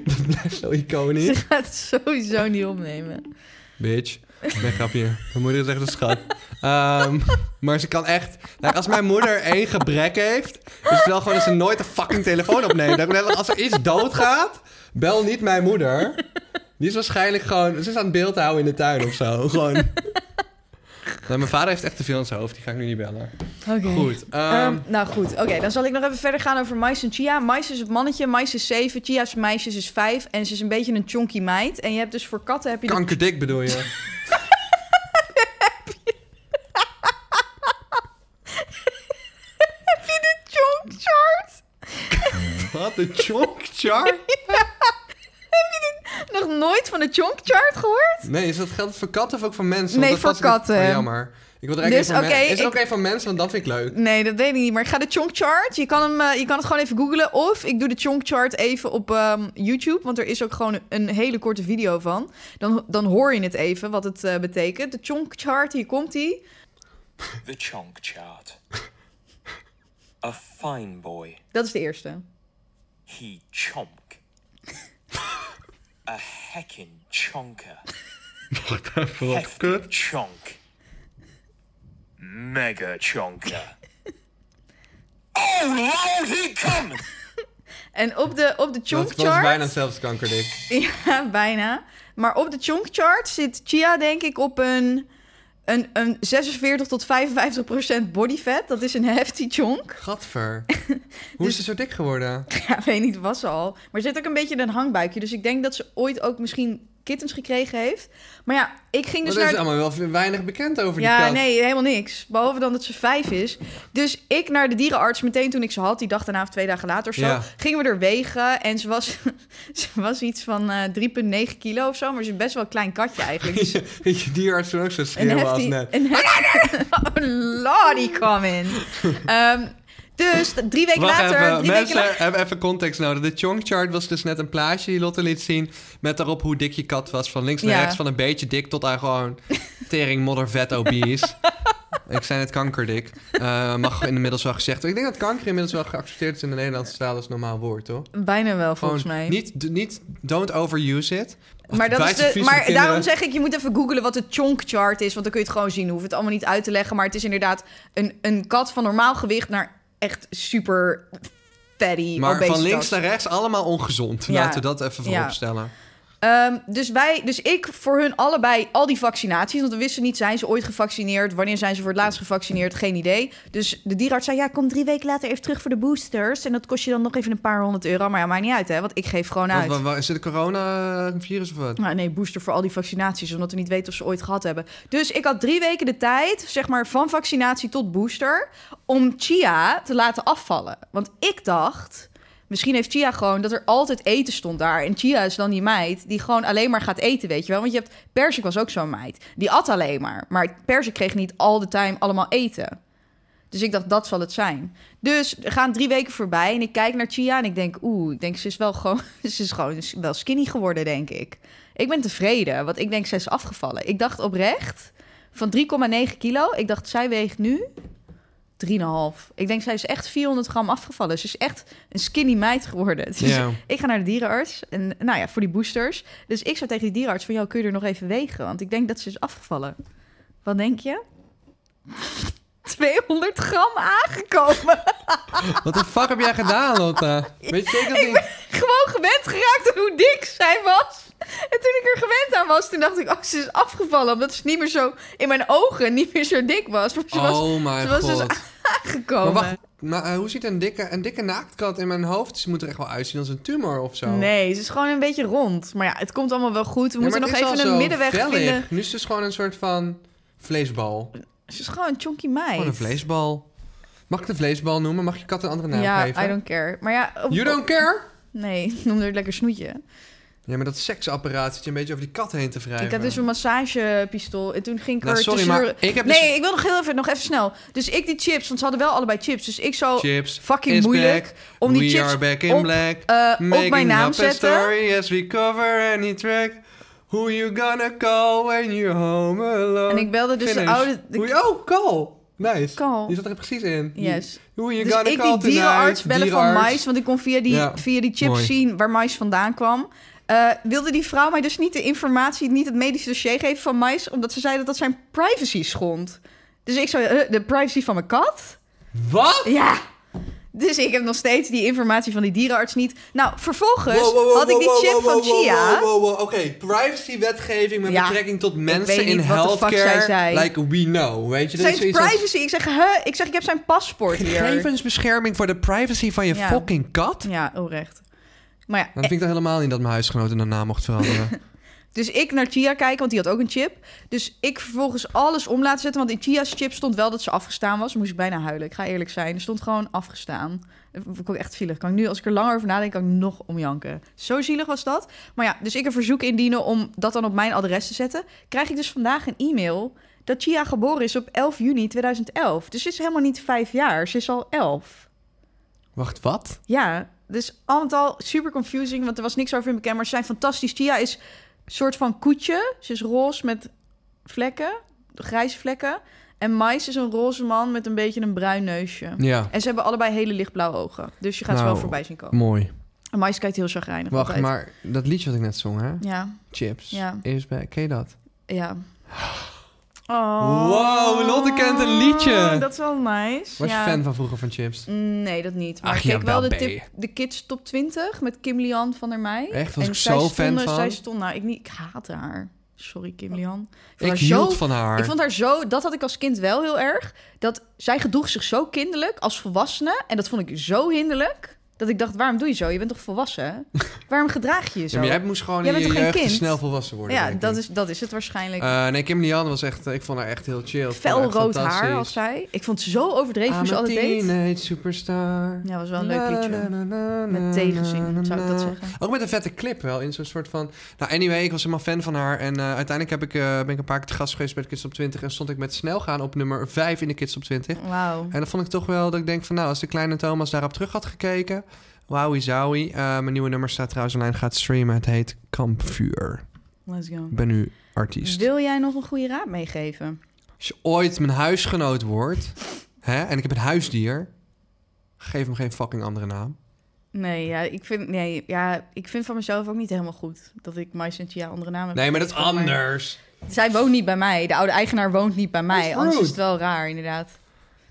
Dat blijft zo Ze iconisch. gaat het sowieso niet opnemen. Bitch. Nee, grapje. Mijn moeder is echt een schat. Ehm, maar ze kan echt... Nou, als mijn moeder één gebrek heeft... is het wel gewoon dat ze nooit een fucking telefoon opneemt. Als er iets doodgaat, bel niet mijn moeder. Die is waarschijnlijk gewoon... Ze is aan het beeld houden in de tuin of zo. Gewoon... Mijn vader heeft echt te veel in zijn hoofd. Die ga ik nu niet bellen. Oké. Goed. ehm, Ehm, nou goed, oké. dan zal ik nog even verder gaan over Mais en Chia. Mais is het mannetje, Mais is 7, Chia's meisjes is 5. En ze is een beetje een chonky meid. En je hebt dus voor katten heb je de kankerdik bedoel je? chonk chart. Wat? De chonk chart? Nog nooit van de chonk chart gehoord? Nee, is dat geldt het voor katten of ook voor mensen? Nee, Want voor katten. Oh, jammer. Ik wil er Dus, men- Is het ik- ook even van mensen? Want dat vind ik leuk. Nee, dat weet ik niet. Maar ik ga de chonk chart. Je kan, hem, eh, je kan het gewoon even googlen. Of ik doe de chonk chart even op ehm, YouTube. Want er is ook gewoon een hele korte video van. Dan, dan hoor je het even wat het eh, betekent. De chonk chart, hier komt die. The chonk chart. A fine boy. Dat is de eerste. He chonk. A heckin' chonker. Hefty chonk. Mega chonker. Oh lord, he come! En op de, op de chonk Dat was chart... bijna hetzelfde kankerdik. Ja, bijna. Maar op de chonk chart zit Chia denk ik op een, een, een 46 tot 55 procent body fat. Dat is een hefty chonk. Gadver. Dus- Hoe is ze zo dik geworden? Ja, weet niet, was ze al. Maar ze zit ook een beetje een hangbuikje. Dus ik denk dat ze ooit ook misschien kittens gekregen heeft. Maar ja, ik ging dus er is naar... allemaal wel weinig bekend over die Ja, kat. nee, helemaal niks. Behalve dan dat ze vijf is. Dus ik naar de dierenarts meteen toen ik ze had, die dag daarna of twee dagen later of zo, Ja. gingen we er wegen. En ze was, ze was iets van eh 3,9 kilo of zo, maar ze is best wel een klein katje eigenlijk. Dus Weet je, dierarts toen ook zo schreeuwen als net. Een hefty... Lordy come in. Ehm, dus drie weken Wacht later... even, drie mensen weken hebben even context nodig. De chonk chart was dus net een plaatje die Lotte liet zien... met daarop hoe dik je kat was. Van links naar Ja. rechts, van een beetje dik tot aan gewoon... tering, modder, vet, obese. Ik zei net kankerdik. Eh, mag inmiddels wel gezegd worden. Ik denk dat kanker inmiddels wel geaccepteerd is in de Nederlandse taal als normaal woord, toch? Bijna wel, volgens Gewoon mij. Niet, niet, don't overuse it. Maar, dat is de, maar kinderen. daarom zeg ik, je moet even googlen wat de chonk chart is. Want dan kun je het gewoon zien. Hoef het allemaal niet uit te leggen. Maar het is inderdaad een, een kat van normaal gewicht naar echt super fatty. Maar van links naar rechts allemaal ongezond. Ja. Laten we dat even Ja. Ehm, dus, wij, dus ik voor hun allebei al die vaccinaties. Want we wisten niet, zijn ze ooit gevaccineerd? Wanneer zijn ze voor het laatst gevaccineerd? Geen idee. Dus de dierenarts zei, ja, kom drie weken later even terug voor de boosters. En dat kost je dan nog even een paar honderd euro. Maar ja, maakt niet uit, hè. Want ik geef gewoon uit. Wat, is het corona-virus of wat? Nou, nee, booster voor al die vaccinaties, omdat we niet weten of ze ooit gehad hebben. Dus ik had drie weken de tijd, zeg maar van vaccinatie tot booster, om Chia te laten afvallen. Want ik dacht, misschien heeft Chia gewoon dat er altijd eten stond daar. En Chia is dan die meid die gewoon alleen maar gaat eten, weet je wel. Want je hebt, Persik was ook zo'n meid. Die at alleen maar. Maar Persik kreeg niet all the time allemaal eten. Dus ik dacht, dat zal het zijn. Dus er gaan drie weken voorbij en ik kijk naar Chia en ik denk, oeh, ik denk ze is wel gewoon, ze is gewoon wel skinny geworden, denk ik. Ik ben tevreden, want ik denk ze is afgevallen. Ik dacht oprecht van 3,9 kilo. Ik dacht, zij weegt nu 3,5. Ik denk, zij is echt 400 gram afgevallen. Ze is echt een skinny meid geworden. Dus Ja. ik ga naar de dierenarts. En nou ja, voor die boosters. Dus ik zou tegen die dierenarts van... jou kun je er nog even wegen? Want ik denk dat ze is afgevallen. Wat denk je? 200 gram aangekomen. Wat de fuck heb jij gedaan, Lotte? Weet je zeker dat niet? Gewoon gewend geraakt aan hoe dik zij was. En toen ik er gewend aan was, toen dacht ik... oh, ze is afgevallen. Omdat ze niet meer zo... in mijn ogen niet meer zo dik was. Maar ze was oh mijn ze was dus god. aangekomen. Maar wacht, maar, eh, hoe ziet een dikke, een dikke naaktkat in mijn hoofd? Ze moet er echt wel uitzien als een tumor of zo. Nee, ze is gewoon een beetje rond. Maar ja, het komt allemaal wel goed. We Ja, moeten nog even een middenweg vellig. vinden. Nu is het dus gewoon een soort van vleesbal. Ze is gewoon een chonky meid. Gewoon een vleesbal. Mag ik de vleesbal noemen? Mag je kat een andere naam ja, geven? I don't care. Maar ja... op- You don't care? Nee, noem er lekker snoetje. Ja, maar dat seksapparaat zit je een beetje over die kat heen te wrijven. Ik had dus een massagepistool en toen ging ik Nou, er sorry, maar ik heb dus- Nee, ik wil nog heel even, nog even snel. Dus ik die chips, want ze hadden wel allebei chips. Dus ik zo Chips fucking moeilijk back. om die We chips are back in op, black. eh, op mijn naam zetten. story as we cover any track. Who you gonna call when you're home alone? En ik belde dus de oude- de- Hoe je- oh, call. Nice. Call. Die zat er precies in. Yes. Who you Dus gonna ik call die dierenarts tonight? bellen van. Mais, want ik kon via die, Ja, via die chips mooi. zien waar Mais vandaan kwam. Eh, wilde die vrouw mij dus niet de informatie, niet het medische dossier geven van Mais, omdat ze zei dat dat zijn privacy schond. Dus ik zei, de privacy van mijn kat? Wat? Ja. Dus ik heb nog steeds die informatie van die dierenarts niet. Nou, vervolgens Wow, wow, wow, had ik die chip van Chia. wow, wow, wow. Oké, privacywetgeving met Ja. betrekking tot mensen in healthcare. Like we know, weet je? Dat is Zijn als- privacy. Ik zeg, huh? Ik zeg, ik heb zijn paspoort hier. Gegevensbescherming voor de privacy van je Ja. fucking kat? Ja, oprecht. Maar ja, Dan vind ik dat helemaal niet dat mijn huisgenoten een naam mocht veranderen. Dus ik naar Chia kijken, want die had ook een chip. Dus ik vervolgens alles om laten zetten. Want in Chia's chip stond wel dat ze afgestaan was. Moest ik bijna huilen. Ik ga eerlijk zijn. Er stond gewoon afgestaan. Vond ik ook echt zielig. Kan ik nu, als ik er langer over nadenk, kan ik nog om janken. Zo zielig was dat. Maar ja, dus ik een verzoek indienen om dat dan op mijn adres te zetten. Krijg ik dus vandaag een e-mail dat Chia geboren is op 11 juni 2011. Dus ze is helemaal niet vijf jaar. Ze is al elf. Wacht, wat? Ja, dus al met al super confusing, want er was niks over in bekend. Maar ze zijn fantastisch. Tia is soort van koetje. Ze is roze met vlekken, grijze vlekken. En Mais is een roze man met een beetje een bruin neusje. Ja, En ze hebben allebei hele lichtblauwe ogen. Dus je gaat ze Nou, wel voorbij zien komen. mooi. En Mais kijkt heel chagrijnig Wacht, altijd. maar dat liedje wat ik net zong, hè? Ja, Chips. Ja. Is back. Ken je dat? ja. Oh. Wow, Lotte kent een liedje. Dat is wel nice. Was ja. je fan van vroeger van Chips? Nee, dat niet. Maar Ach, ik keek wel de, tip, de Kids Top 20 met Kim Lian van der Meij. Echt? Was en ik zij zo fan stonden- van? Zij stond, nou, ik, niet, ik haatte haar. Sorry, Kim Lian. Ik hield zo- van haar. Ik vond haar zo, dat had ik als kind wel heel erg. Dat zij gedroeg zich zo kinderlijk als volwassene. En dat vond ik zo hinderlijk. Dat ik dacht, waarom doe je zo? Je bent toch volwassen? waarom gedraag je je zo? Ja, maar jij moest gewoon Jij in je jeugd kind? snel volwassen worden. ja, dat is, dat is het waarschijnlijk. Eh, nee, Kim Lian was echt... Ik vond haar echt heel chill. Fel rood haar als zij. Ik vond het zo overdreven hoe ze altijd deed. teenage superstar. Ja, was wel een leuk liedje. Na, na, na, na, Met tegenzin, zou ik dat zeggen. Ook met een vette clip wel, in zo'n soort van... Nou, anyway, ik was helemaal fan van haar. En eh, uiteindelijk heb ik, eh, ben ik een paar keer te gast geweest bij de Kids op 20... en stond ik met snel gaan op nummer 5 in de Kids op 20. Wauw. En dat vond ik toch wel dat ik denk van... nou, als de kleine Thomas daarop terug had gekeken... Wowie zowie. Eh, mijn nieuwe nummer staat trouwens online, gaat streamen. Het heet Kampvuur. Let's go. Ik ben nu artiest. Wil jij nog een goede raad meegeven? Als je ooit mijn huisgenoot wordt... Hè, en ik heb een huisdier... geef hem geen fucking andere naam. Nee, ja, ik vind, nee, ja, ik vind van mezelf ook niet helemaal goed dat ik en Tia andere namen heb Nee, maar dat is anders. Zij woont niet bij mij. De oude eigenaar woont niet bij mij. Anders is het wel raar, inderdaad.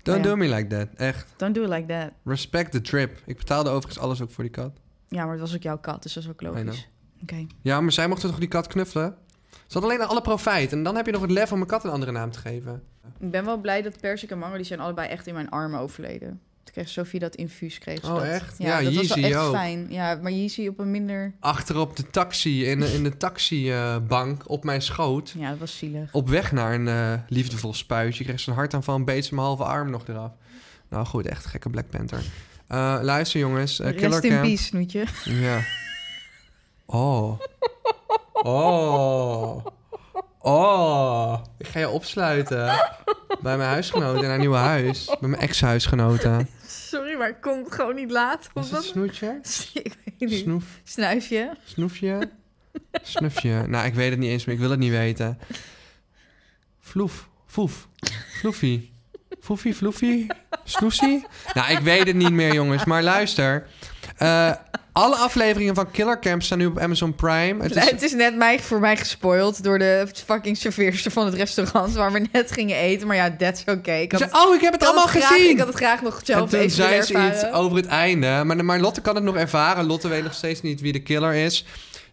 Don't do me like that. Echt. Don't do it like that. Respect the trip. Ik betaalde overigens alles ook voor die kat. Ja, maar het was ook jouw kat, dus dat is ook logisch. Oké. Ja, maar zij mochten toch die kat knuffelen? Ze had alleen alle profijt. En dan heb je nog het lef om een kat een andere naam te geven. Ik ben wel blij dat Persik en Mango, die zijn allebei echt in mijn armen overleden. Toen kreeg Sophie dat infuus, kreeg Oh, dat. echt? Ja, Ja, dat was wel Yeezy echt ook. fijn. Ja, maar Yeezy op een minder... Achterop de taxi, in de, in de taxibank, op mijn schoot. Ja, dat was zielig. Op weg naar een eh, liefdevol spuitje. Kreeg ze een hartaanval en beet ze mijn halve arm nog eraf. Nou goed, echt gekke Black Panther. Eh, luister jongens, eh, Killer Rest in Camp. peace, snoetje. Ja. Oh. Oh. Oh. Ik ga je opsluiten. Bij mijn huisgenoten in haar nieuwe huis. Bij mijn ex-huisgenoten. Sorry, maar ik kon het gewoon niet laten. Is het snoetje? Ik weet niet. Snoef? Snuifje. Snoefje? Snufje? Nou, ik weet het niet eens meer. Ik wil het niet weten. Vloef. Foef. Floefie. Foefie, floefie? Snoesie? Nou, ik weet het niet meer, jongens. Maar luister. Eh, alle afleveringen van Killer Camp staan nu op Amazon Prime. Het is, Het is net mij, voor mij gespoild door de fucking serveerster van het restaurant waar we net gingen eten. Maar ja, that's okay. Ik had, oh, ik heb het ik allemaal graag- gezien. Ik had het graag nog en zelf toen even zei ze iets over het einde. Maar, maar Lotte kan het nog ervaren. Lotte weet nog steeds niet wie de killer is.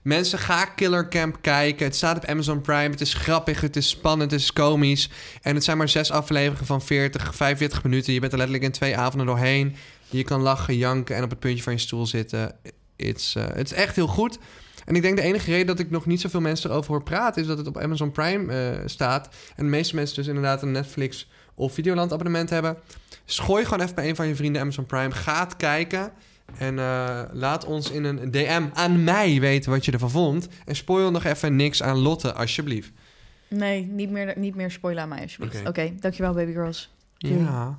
Mensen, ga Killer Camp kijken. Het staat op Amazon Prime. Het is grappig, het is spannend, het is komisch. En het zijn maar zes afleveringen van 40, 45 minuten. Je bent er letterlijk in twee avonden doorheen. Je kan lachen, janken en op het puntje van je stoel zitten. It's, eh, het is echt heel goed. En ik denk de enige reden dat ik nog niet zoveel mensen erover hoor praten... is dat het op Amazon Prime eh, staat. En de meeste mensen dus inderdaad een Netflix of Videoland abonnement hebben. Dus gooi gewoon even bij een van je vrienden Amazon Prime. Ga het kijken. En eh, laat ons in een DM aan mij weten wat je ervan vond. En spoil nog even niks aan Lotte, alsjeblieft. Nee, niet meer, niet meer spoilen aan mij alsjeblieft. Oké. Dankjewel baby girls. Doei. Ja.